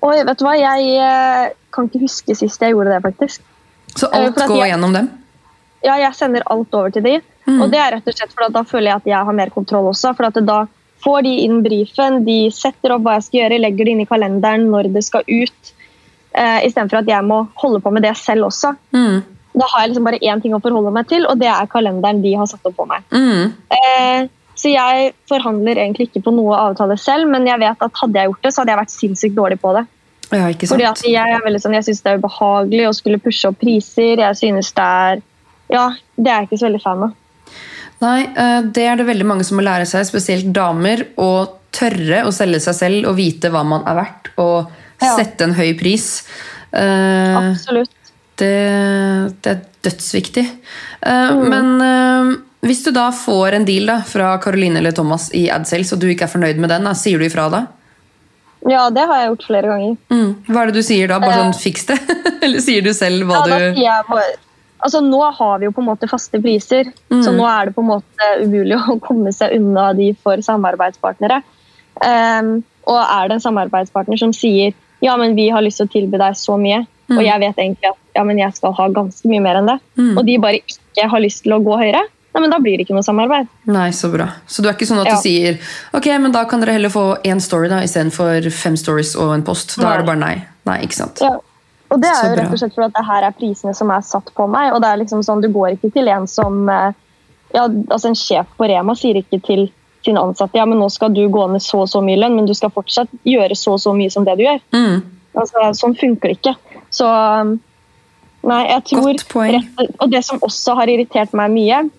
Oi, vet du hva? Jeg eh, kan ikke huske sist jeg gjorde det, faktisk. Så Eh, alt går jeg- gjennom dem? Ja, jeg sender alt over til de. Og det er rett og slett fordi da føler jeg at jeg har mer kontroll også. For da får de inn brifen, de setter opp hva jeg skal gjøre, legger det inn i kalenderen når det skal ut. Uh, Istedenfor at jeg må holde på med det selv også. Mm. Da har jeg liksom bare én ting å forholde meg til, og det er kalenderen de har satt opp på meg. Mm. Eh, så jeg forhandler egentlig ikke på noe avtale selv, men jeg vet at hadde jeg gjort det, så hadde jeg vært sinnssykt dårlig på det. Ja, ikke sant? Fordi at jeg er veldig sånn, jeg syns det er ubehagelig å skulle pushe opp priser. Jeg synes det er Ja, det er jeg ikke så veldig fan av. Nei, eh, det er det veldig mange som må lære seg, spesielt damer, å tørre å selge seg selv og vite hva man er verdt, og Ja. sette en høy pris. Eh, Absolutt. det, det er dødsviktig. Eh, Mm. Men hvis du da får en deal da, fra Caroline eller Thomas i AdSales, og du ikke er fornøyd med den, da, sier du ifra da? Ja, det har jeg gjort flere ganger. Mm. Hva er det du sier da? Bare Eh. sånn fiks det? eller sier du selv hva Ja, da du sier jeg Altså, Nå har vi jo på en måte faste priser, så nå er det på en måte umulig å komme seg unna de for samarbeidspartnere. Um, og er det en samarbeidspartner som sier ja, men vi har lyst til å tilby deg så mye, og jeg vet egentlig at ja, men jeg skal ha ganske mye mer enn det, og de bare ikke har lyst til å gå høyere, nei, men da blir det ikke noe samarbeid. Nei, så bra. Så du er ikke sånn at Ja. du sier ok, men da kan dere heller få én story da, istedenfor fem stories og en post. Da Nei. er det bare nei. Nei, ikke sant? Ja. Og det Så er jo rett og slett fordi at det her er prisene som er satt på meg. Og det er liksom sånn, Du går ikke til en som eh, ja, altså En sjef på Rema sier ikke til sin ansatte ja, men nå skal du gå ned så og så mye lønn, men du skal fortsatt gjøre så og så mye som det du gjør. Mm. Altså, sånn funker det ikke. Så um, Nei, jeg tror Godt poeng. rett- Og det som også har irritert meg mye,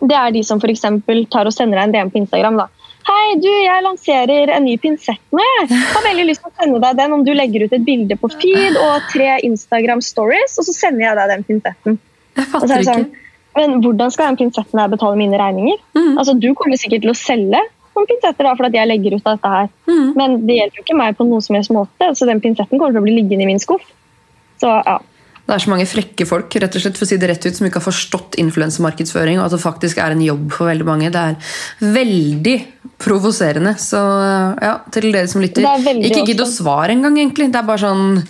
det er de som f.eks. tar og sender deg en DM på Instagram. da. Hei, du, jeg lanserer en ny pinsett nå. Jeg har veldig lyst til å sende deg den om du legger ut et bilde på feed og tre Instagram stories, og så sender jeg deg den pinsetten. Jeg fatter jeg det ikke. sånn, Men hvordan skal den pinsetten her betale mine regninger? Mm. Altså, Du kommer sikkert til å selge noen pinsetter da, for jeg legger ut av dette her. Mm. Men det hjelper jo ikke meg på noen som helst måte, så den pinsetten kommer til å bli liggende i min skuff. Så ja. Det er så mange frekke folk rett og slett, for å si det rett ut, som ikke har forstått influensemarkedsføring, og at det faktisk er en jobb for veldig mange. Det er veldig provoserende. Så ja, til dere som lytter, er ikke gidd å svare engang, egentlig. Det er bare sånn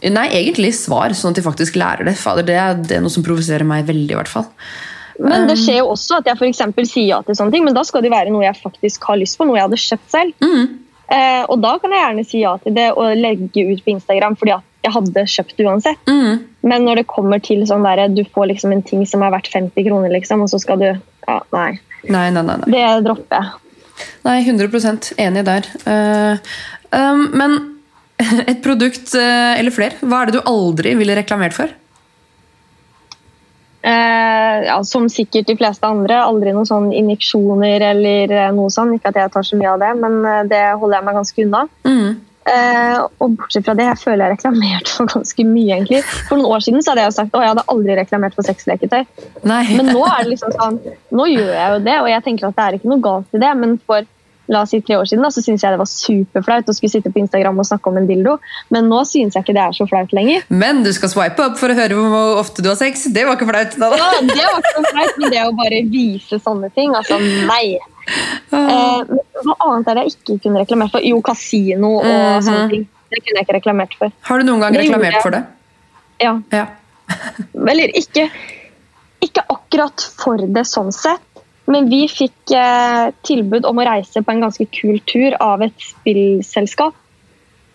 Nei, egentlig svar, sånn at de faktisk lærer det. Fader, det er, det er noe som provoserer meg veldig, i hvert fall. Men det skjer jo også at jeg for sier ja til sånne ting, men da skal det være noe jeg faktisk har lyst på, noe jeg hadde kjøpt selv. Mm. Eh, og da kan jeg gjerne si ja til det og legge ut på Instagram fordi at jeg hadde kjøpt uansett. Mm. Men når det kommer til sånn der, du får liksom en ting som er verdt 50 kroner, liksom, og så skal du Ja, nei. Nei, nei, nei. Det dropper jeg. Nei, 100% enig der. Uh, um, men et produkt uh, eller flere, hva er det du aldri ville reklamert for? Uh, ja, som sikkert de fleste andre. Aldri noen sånn injeksjoner eller noe sånn. Ikke at jeg tar så mye av det, men det holder jeg meg ganske unna. Mm. Eh, og bortsett fra det, jeg føler jeg har reklamert for ganske mye. egentlig. For noen år siden så hadde jeg jo sagt å jeg hadde aldri reklamert for sexleketøy. Nei. Men nå er det liksom sånn, nå gjør jeg jo det, og jeg tenker at det er ikke noe galt i det. Men for la oss si tre år siden da, så syntes jeg det var superflaut å skulle sitte på Instagram og snakke om en dildo. Men nå synes jeg ikke det er så flaut lenger. Men du skal swipe opp for å høre hvor ofte du har sex. Det var ikke flaut. da. Ja, det var ikke flaut, men det å bare vise sånne ting, altså nei. Eh, men hva annet er det jeg ikke kunne reklamert for? Jo, kasino og Mhm. sånne ting. Det kunne jeg ikke reklamert for. Har du noen gang Det reklamert for det? Ja, Ja. Eller ikke, ikke akkurat for det sånn sett. Men vi fikk eh, tilbud om å reise på en ganske kul tur av et spillselskap.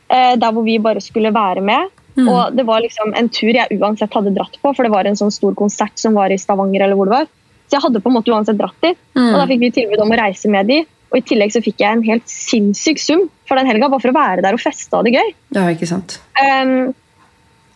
Eh, der hvor vi bare skulle være med. Og det var liksom en tur jeg uansett hadde dratt på, for det var en sånn stor konsert som var i Stavanger. eller hvor det var. Så jeg hadde på en måte uansett dratt dit. Og da fikk vi tilbud om å reise med de. Og i tillegg så fikk jeg en helt sinnssyk sum for den helga, bare for å være der og feste og ha det gøy. ja, ikke sant. Um,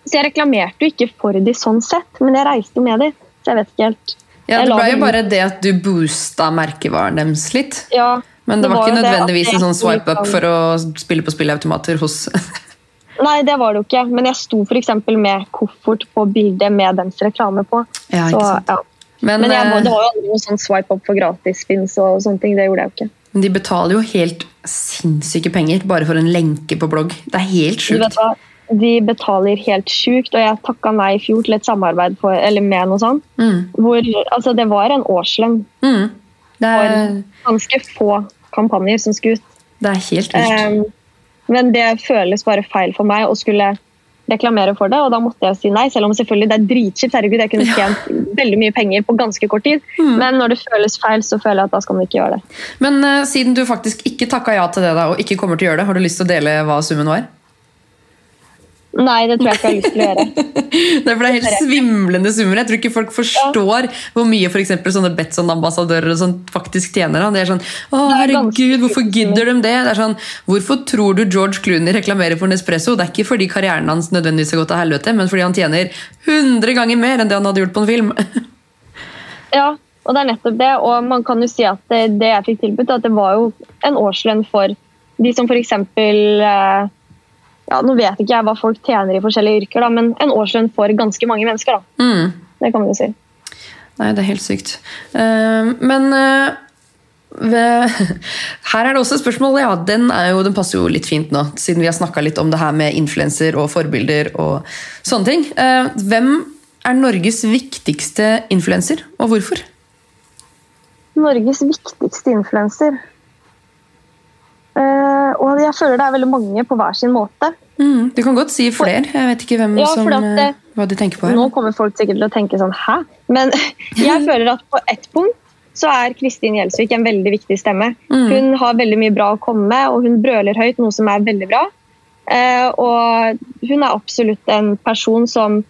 så jeg reklamerte jo ikke for de sånn sett, men jeg reiste med de. Så jeg vet ikke helt. Ja, Det ble jo bare det at du boosta merkevaren deres litt. Ja, Men det var ikke jo det nødvendigvis en sånn swipe up liksom- for å spille på spilleautomater hos Nei, det var det jo ikke. Men jeg sto eksempel med koffert på bildet med dens reklame på. Ja, ikke sant. ja. Men, Men må, eh, det var jo aldri noe sånn swipe up for gratis-spins og sånne ting. Det gjorde jeg jo ikke. Men de betaler jo helt sinnssyke penger bare for en lenke på blogg. Det er helt sjukt. de betaler helt sjukt, og jeg takka nei i fjor til et samarbeid for, eller med noe sånt. Mm. Hvor, altså, det var en årslønn Mm. Det, for ganske få kampanjer som skulle ut. det er helt vilt. Um, men det føles bare feil for meg å skulle reklamere for det, og da måtte jeg si nei. Selv om selvfølgelig det er dritkjipt. Herregud, jeg kunne tjent veldig mye penger på ganske kort tid. Men når det føles feil, så føler jeg at da skal man ikke gjøre det. Men uh, siden du faktisk ikke takka ja til det da, og ikke kommer til å gjøre det, har du lyst til å dele hva summen var? Nei, det tror jeg ikke jeg har lyst til å gjøre. Det er for det er helt svimlende summer. Jeg tror ikke folk forstår hvor mye for eksempel, sånne Betson-ambassadører og sånt faktisk tjener. Da. Det er sånn Å, er herregud, hvorfor gidder de det? det sånn, hvorfor tror du George Clooney reklamerer for Nespresso? Det er ikke fordi karrieren hans nødvendigvis har gått til helvete, men fordi han tjener 100 ganger mer enn det han hadde gjort på en film. Ja, og det er nettopp det. Og man kan jo si at det, det jeg fikk tilbudt, at det var jo en årslønn for de som f.eks. Eh, ja, nå vet ikke jeg hva folk tjener i forskjellige yrker, da, men en årslønn for ganske mange mennesker. da. Mm. Det kan man jo si. Nei, det er helt sykt. Uh, men uh, ved, her er det også et spørsmål. Ja, den, jo, den passer jo litt fint nå, siden vi har snakka litt om det her med influenser og forbilder og sånne ting. Eh, hvem er Norges viktigste influenser, og hvorfor? Norges viktigste influenser. Eh, og jeg føler det er veldig mange på hver sin måte. Mm, du kan godt si flere. Jeg vet ikke hvem Ja, som, det- eh, hva du tenker på her. Nå kommer folk sikkert til å tenke sånn hæ? Men jeg føler at på ett punkt så er Kristin Gjelsvik en veldig viktig stemme. Mm. Hun har veldig mye bra å komme med, og hun brøler høyt, noe som er veldig bra. Uh, og hun er absolutt en person som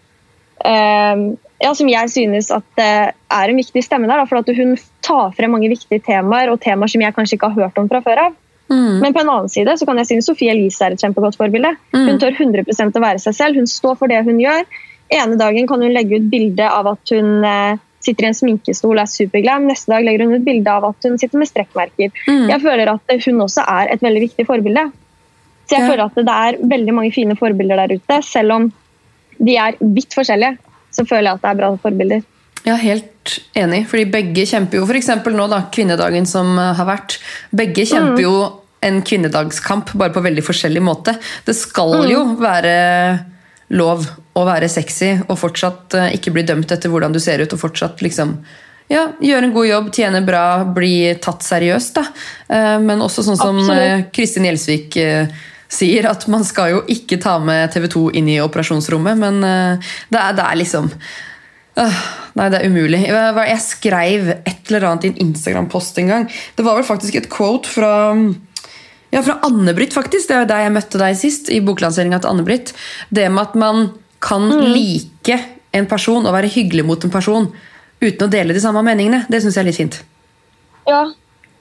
uh, ja, som jeg synes at det er en viktig stemme der. Da, for at hun tar frem mange viktige temaer, og temaer som jeg kanskje ikke har hørt om fra før av. Mm. Men på en annen side så kan jeg si Sofie Elise er et kjempegodt forbilde. Mm. Hun tør 100% å være seg selv. Hun står for det hun gjør. Ene dagen kan hun legge ut bilde av at hun eh, sitter i en sminkestol og er superglam. Neste dag legger hun ut bilde av at hun sitter med strekkmerker. Mm. Jeg føler at hun også er et veldig viktig forbilde. Så jeg Ja. føler at det er veldig mange fine forbilder der ute. Selv om de er vidt forskjellige, så føler jeg at det er bra forbilder. Er helt enig, fordi begge kjemper jo f.eks. nå, da, kvinnedagen som eh, har vært. Begge kjemper jo en kvinnedagskamp, bare på veldig forskjellig måte. Det skal jo være lov å være sexy og fortsatt eh, ikke bli dømt etter hvordan du ser ut, og fortsatt liksom ja, gjøre en god jobb, tjene bra, bli tatt seriøst. da. Eh, Men også sånn som Absolutt. Kristin Gjelsvik sier, at man skal jo ikke ta med TV 2 inn i operasjonsrommet, men det er, det er liksom Nei, det er umulig. Jeg, jeg skrev et eller annet i en Instagram-post en gang. Det var vel faktisk et quote fra ja, fra Anne-Britt, faktisk. Det er der jeg møtte deg sist. i boklanseringa til Anne-Britt. Det med at man kan like en person og være hyggelig mot en person uten å dele de samme meningene, det syns jeg er litt fint. Ja,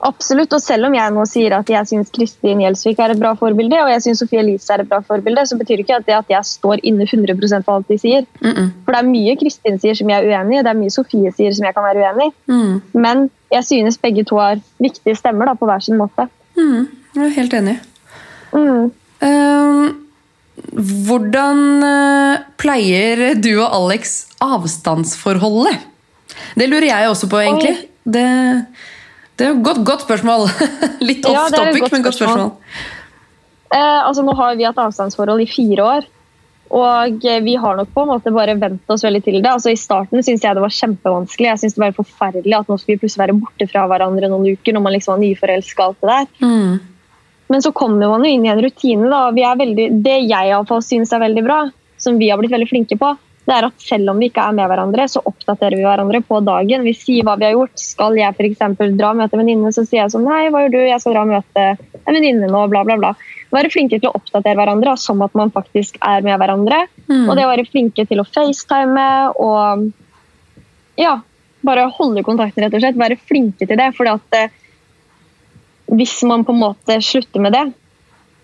absolutt. Og selv om jeg nå sier at jeg syns Kristin Gjelsvik er et bra forbilde, og jeg syns Sofie Elise er et bra forbilde, så betyr ikke det at jeg står inne 100 for alt de sier. Mm -mm. For det er mye Kristin sier som jeg er uenig i, det er mye Sofie sier som jeg kan være uenig i. Mm. Men jeg synes begge to har viktige stemmer da, på hver sin måte. Mm. Jeg er helt enig. Mm. Ehm, hvordan eh, pleier du og Alex avstandsforholdet? Det lurer jeg også på, egentlig. Det, det er jo godt, godt spørsmål. Litt Ja, off topic, godt men godt spørsmål. spørsmål. Eh, altså, nå har vi hatt avstandsforhold i fire år. Og vi har nok på en måte bare vent oss veldig til det. Altså, I starten syntes jeg det var kjempevanskelig. Jeg synes det var forferdelig at nå skulle vi plutselig være borte fra hverandre noen uker når man liksom var nyforelska. alt det der. Mm. Men så kommer man jo inn i en rutine. da. Vi er veldig, det jeg i alle fall synes er veldig bra, som vi har blitt veldig flinke på, det er at selv om vi ikke er med hverandre, så oppdaterer vi hverandre på dagen. Vi sier hva vi har gjort. Skal jeg f.eks. dra og møte en venninne, så sier jeg sånn Nei, hva gjør du? Jeg skal dra og møte en venninne nå, bla, bla, bla. Være flinke til å oppdatere hverandre som at man faktisk er med hverandre. Mm. Og det å være flinke til å facetime og ja, bare holde kontakten, rett og slett. Være flinke til det. fordi at eh, hvis man på en måte slutter med det,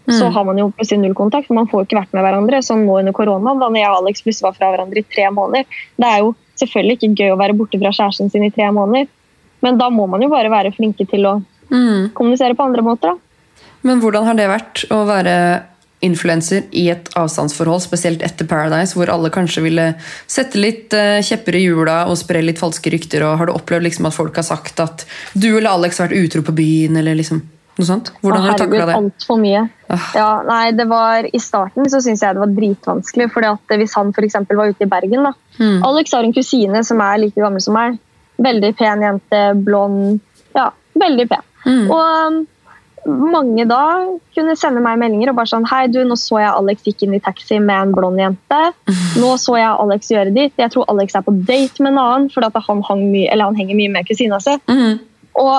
så Mm. har man jo plutselig null kontakt. for Man får jo ikke vært med hverandre. Som nå under koronaen, da når jeg og Alex plutselig var fra hverandre i tre måneder. Det er jo selvfølgelig ikke gøy å være borte fra kjæresten sin i tre måneder, men da må man jo bare være flinke til å Mm. kommunisere på andre måter. da. Men hvordan har det vært å være influenser i et avstandsforhold, spesielt etter Paradise, hvor alle kanskje ville sette litt eh, kjepper i hjula og spre litt falske rykter? og Har du opplevd liksom at folk har sagt at du eller Alex har vært utro på byen? eller liksom... Noe sånt? Hvordan har du takla det? Altfor mye. Ja, nei, det var, I starten så syntes jeg det var dritvanskelig. fordi at Hvis han for eksempel var ute i Bergen da. Mm. Alex har en kusine som er like gammel som meg. Veldig pen jente, blond. Ja, veldig pen. Mm. Og um, mange da kunne sende meg meldinger og bare sånn Hei, du, nå så jeg Alex gikk inn i taxi med en blond jente. Nå så jeg Alex gjøre ditt. Jeg tror Alex er på date med en annen fordi at han, mye, han henger mye med kusina si. Mm. Og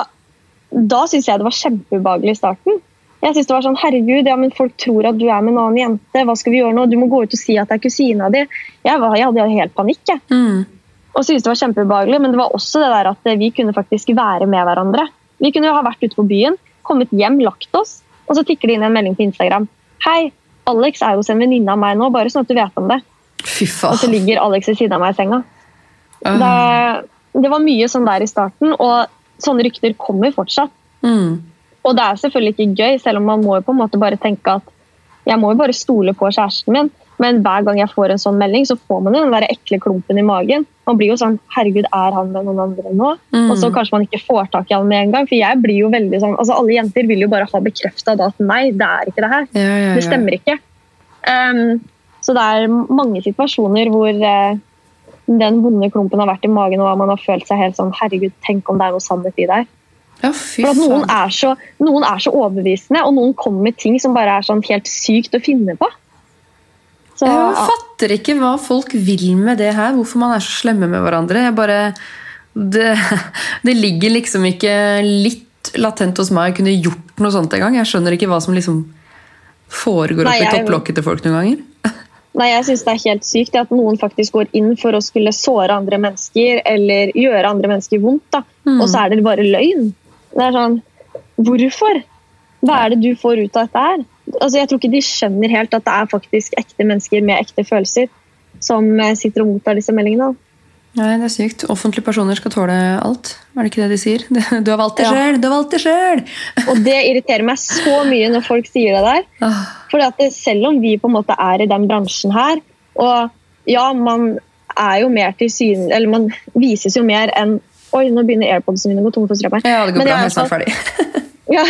da syntes jeg det var kjempeubehagelig i starten. Jeg synes det var sånn, herregud, ja, men Folk tror at du er med en annen jente. Hva skal vi gjøre nå? Du må gå ut og si at det er kusina di. Jeg, var, jeg hadde helt panikk. jeg. Mm. Og syntes det var kjempeubehagelig, Men det var også det der at vi kunne faktisk være med hverandre. Vi kunne jo ha vært ute på byen, kommet hjem, lagt oss, og så tikker det inn en melding på Instagram. Hei, Alex er hos en venninne av meg nå, bare sånn at du vet om det. Fy Og så ligger Alex ved siden av meg i senga. Uh. Det, det var mye sånn der i starten, og sånne rykter kommer fortsatt. Mm. Og det er selvfølgelig ikke gøy, selv om man må jo på en måte bare tenke at jeg må jo bare stole på kjæresten min. Men hver gang jeg får en sånn melding, så får man den der ekle klumpen i magen. Man blir jo sånn Herregud, er han med noen andre nå? Mm. Og så kanskje man ikke får tak i han med en gang. For jeg blir jo veldig sånn altså Alle jenter vil jo bare ha bekrefta at nei, det er ikke det her. Ja, ja, ja. Det stemmer ikke. Um, så det er mange situasjoner hvor eh, den vonde klumpen har vært i magen, og man har følt seg helt sånn Herregud, tenk om det er noe sannhet i deg. Ja, fy For at noen er, så, noen er så overbevisende, og noen kommer med ting som bare er sånn helt sykt å finne på. Så, Jeg fatter ikke hva folk vil med det her. Hvorfor man er så slemme med hverandre. Jeg bare Det, det ligger liksom ikke litt latent hos meg å kunne gjort noe sånt engang. Jeg skjønner ikke hva som liksom foregår oppi topplokket til folk noen ganger. Nei, jeg synes det er helt sykt at noen faktisk går inn for å skulle såre andre mennesker eller gjøre andre mennesker vondt. Mm. og så er det bare løgn. Det er sånn Hvorfor? Hva er det du får ut av dette her? Altså, jeg tror ikke de skjønner helt at det er faktisk ekte mennesker med ekte følelser som eh, sitter og mottar disse meldingene. Nei, det er sykt. Offentlige personer skal tåle alt. Er det ikke det de sier? Du har valgt det Ja. sjøl! Du har valgt det sjøl! Og det irriterer meg så mye når folk sier det der. Ah, Fordi at selv om vi på en måte er i den bransjen her, og ja, man er jo mer til syne Eller man vises jo mer enn Oi, nå begynner AirPodsene mine å gå tomme for strøm. her. Ja, det går Men bra. Jeg er snart ferdig. Ja,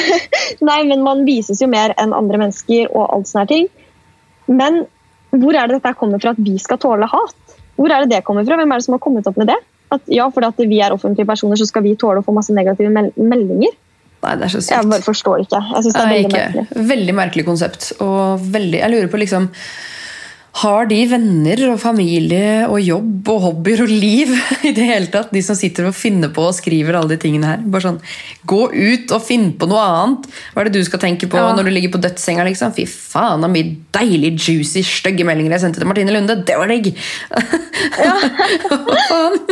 nei, men man vises jo mer enn andre mennesker og alt sånne ting. Men hvor er det dette kommer fra at vi skal tåle hat? Hvor er det det kommer fra? Hvem er det som har kommet opp med det? At ja, fordi at vi er offentlige personer, så skal vi tåle å få masse negative mel meldinger? Nei, det er så Jeg sykt. bare forstår ikke. Jeg synes det er Nei, veldig ikke. merkelig. Veldig merkelig konsept. Og veldig, jeg lurer på liksom Har de venner og familie og jobb og hobbyer og liv i det hele tatt? De som sitter og finner på og skriver alle de tingene her. Bare sånn, Gå ut og finn på noe annet! Hva er det du skal tenke på Ja. når du ligger på dødssenga? liksom? Fy faen, så mye deilig, juicy, stygge meldinger jeg sendte til Martine Lunde! Det var digg! Ja.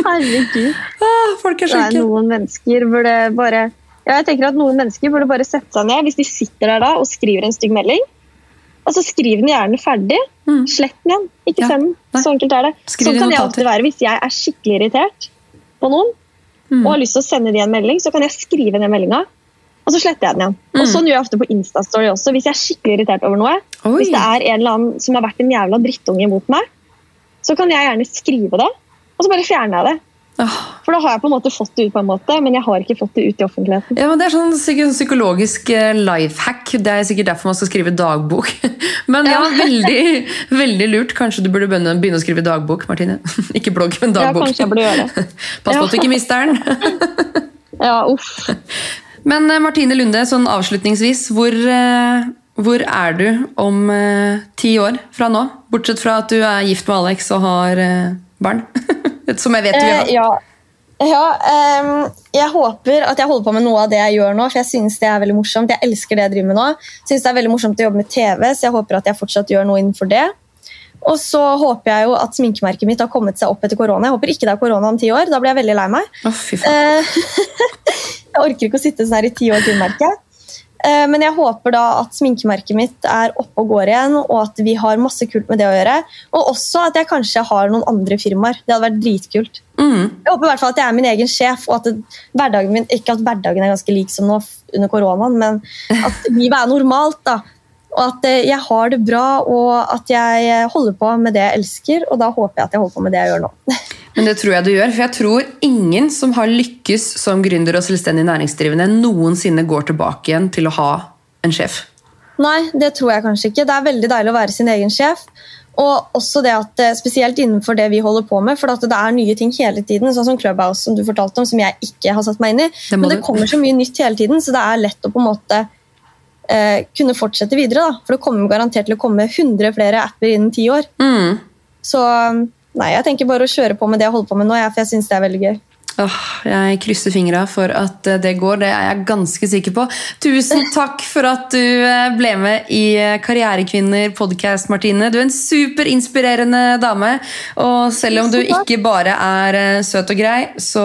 Herregud. Ah, folk er Det er noen mennesker burde bare ja, jeg tenker at Noen mennesker burde bare sette seg ned hvis de sitter der da og skriver en stygg melding. Altså Skriv den gjerne ferdig. Mm. Slett den igjen. Ikke Ja. send den. Så enkelt er det. Skriv sånn kan jeg alltid være hvis jeg er skikkelig irritert på noen Mm. og har lyst til å sende dem en melding, så kan jeg skrive den meldinga. Og så sletter jeg den igjen. Og Mm. Sånn gjør jeg ofte på Instastory også. Hvis jeg er skikkelig irritert over noe, Oi. hvis det er en eller annen som har vært en jævla drittunge mot meg, så kan jeg gjerne skrive det, og så bare fjerner jeg det. For da har jeg på en måte fått det ut, på en måte, men jeg har ikke fått det ut i offentligheten. Ja, men Det er sånn psykologisk eh, life hack. Det er sikkert derfor man skal skrive dagbok. Men ja, veldig, veldig lurt. Kanskje du burde begynne, å skrive dagbok, Martine. Ikke blogg, men dagbok. Ja, kanskje jeg burde gjøre det. Pass på at du ikke mister den. Ja, uff. Men eh, Martine Lunde, sånn avslutningsvis, hvor, eh, hvor er du om ti år fra nå? Bortsett fra at du er gift med Alex og har barn. Som jeg vet du Eh, har. ja. Ja, um, jeg håper at jeg holder på med noe av det jeg gjør nå, for jeg synes det er veldig morsomt. Jeg elsker det jeg driver med nå. Synes det er veldig morsomt å jobbe med TV, så jeg håper at jeg fortsatt gjør noe innenfor det. Og så håper jeg jo at sminkemerket mitt har kommet seg opp etter korona. Jeg håper ikke det er korona om ti år, da blir jeg veldig lei meg. Eh, jeg orker ikke å sitte sånn her i ti år til, merker jeg. Eh, Men jeg håper da at sminkemerket mitt er oppe og går igjen, og at vi har masse kult med det å gjøre. Og også at jeg kanskje har noen andre firmaer. Det hadde vært dritkult. Mm. Jeg håper i hvert fall at jeg er min egen sjef, og at det, hverdagen min, ikke at hverdagen er ganske lik som nå under koronaen, men at livet er normalt. da. Og at eh, jeg har det bra, og at jeg holder på med det jeg elsker. Og da håper jeg at jeg holder på med det jeg gjør nå. Men det tror jeg du gjør, for jeg tror ingen som har lykkes som gründer og selvstendig næringsdrivende, noensinne går tilbake igjen til å ha en sjef. Nei, det tror jeg kanskje ikke. Det er veldig deilig å være sin egen sjef. Og også det at, eh, Spesielt innenfor det vi holder på med, for det er nye ting hele tiden. Sånn som Clubhouse, som du fortalte om, som jeg ikke har satt meg inn i. Det Men det kommer så mye nytt hele tiden, så det er lett å på en måte eh, kunne fortsette videre. Da. For det kommer garantert til å komme 100 flere apper innen ti år. Mm. Så nei, jeg tenker bare å kjøre på med det jeg holder på med nå, for jeg syns det er veldig gøy. Oh, jeg krysser fingra for at eh, det går, det er jeg ganske sikker på. Tusen takk for at du eh, ble med i eh, Karrierekvinner podcast, Martine. Du er en superinspirerende dame. Og selv om du ikke bare er søt og grei, så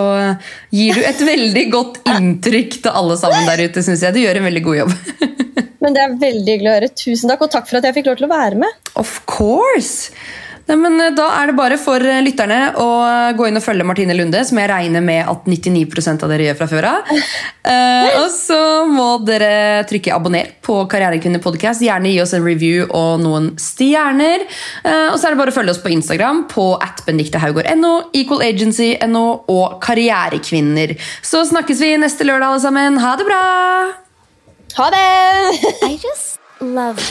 gir du et veldig godt inntrykk til alle sammen der ute, syns jeg. Du gjør en veldig god jobb. Men det er veldig hyggelig å høre. Tusen takk, og takk for at jeg fikk lov til å være med. Of course! Nei, men eh, Da er det bare for eh, lytterne å gå inn og følge Martine Lunde, som jeg regner med at 99% av dere gjør fra før av. Uh, og så må dere trykke abonner på Karrierekvinner podcast. Gjerne gi oss en review og noen stjerner. Uh, og så er det bare å følge oss på Instagram på at benedictehaugård.no, equalagency.no og Karrierekvinner. Så snakkes vi neste lørdag, alle sammen. Ha det bra! Ha det! I just love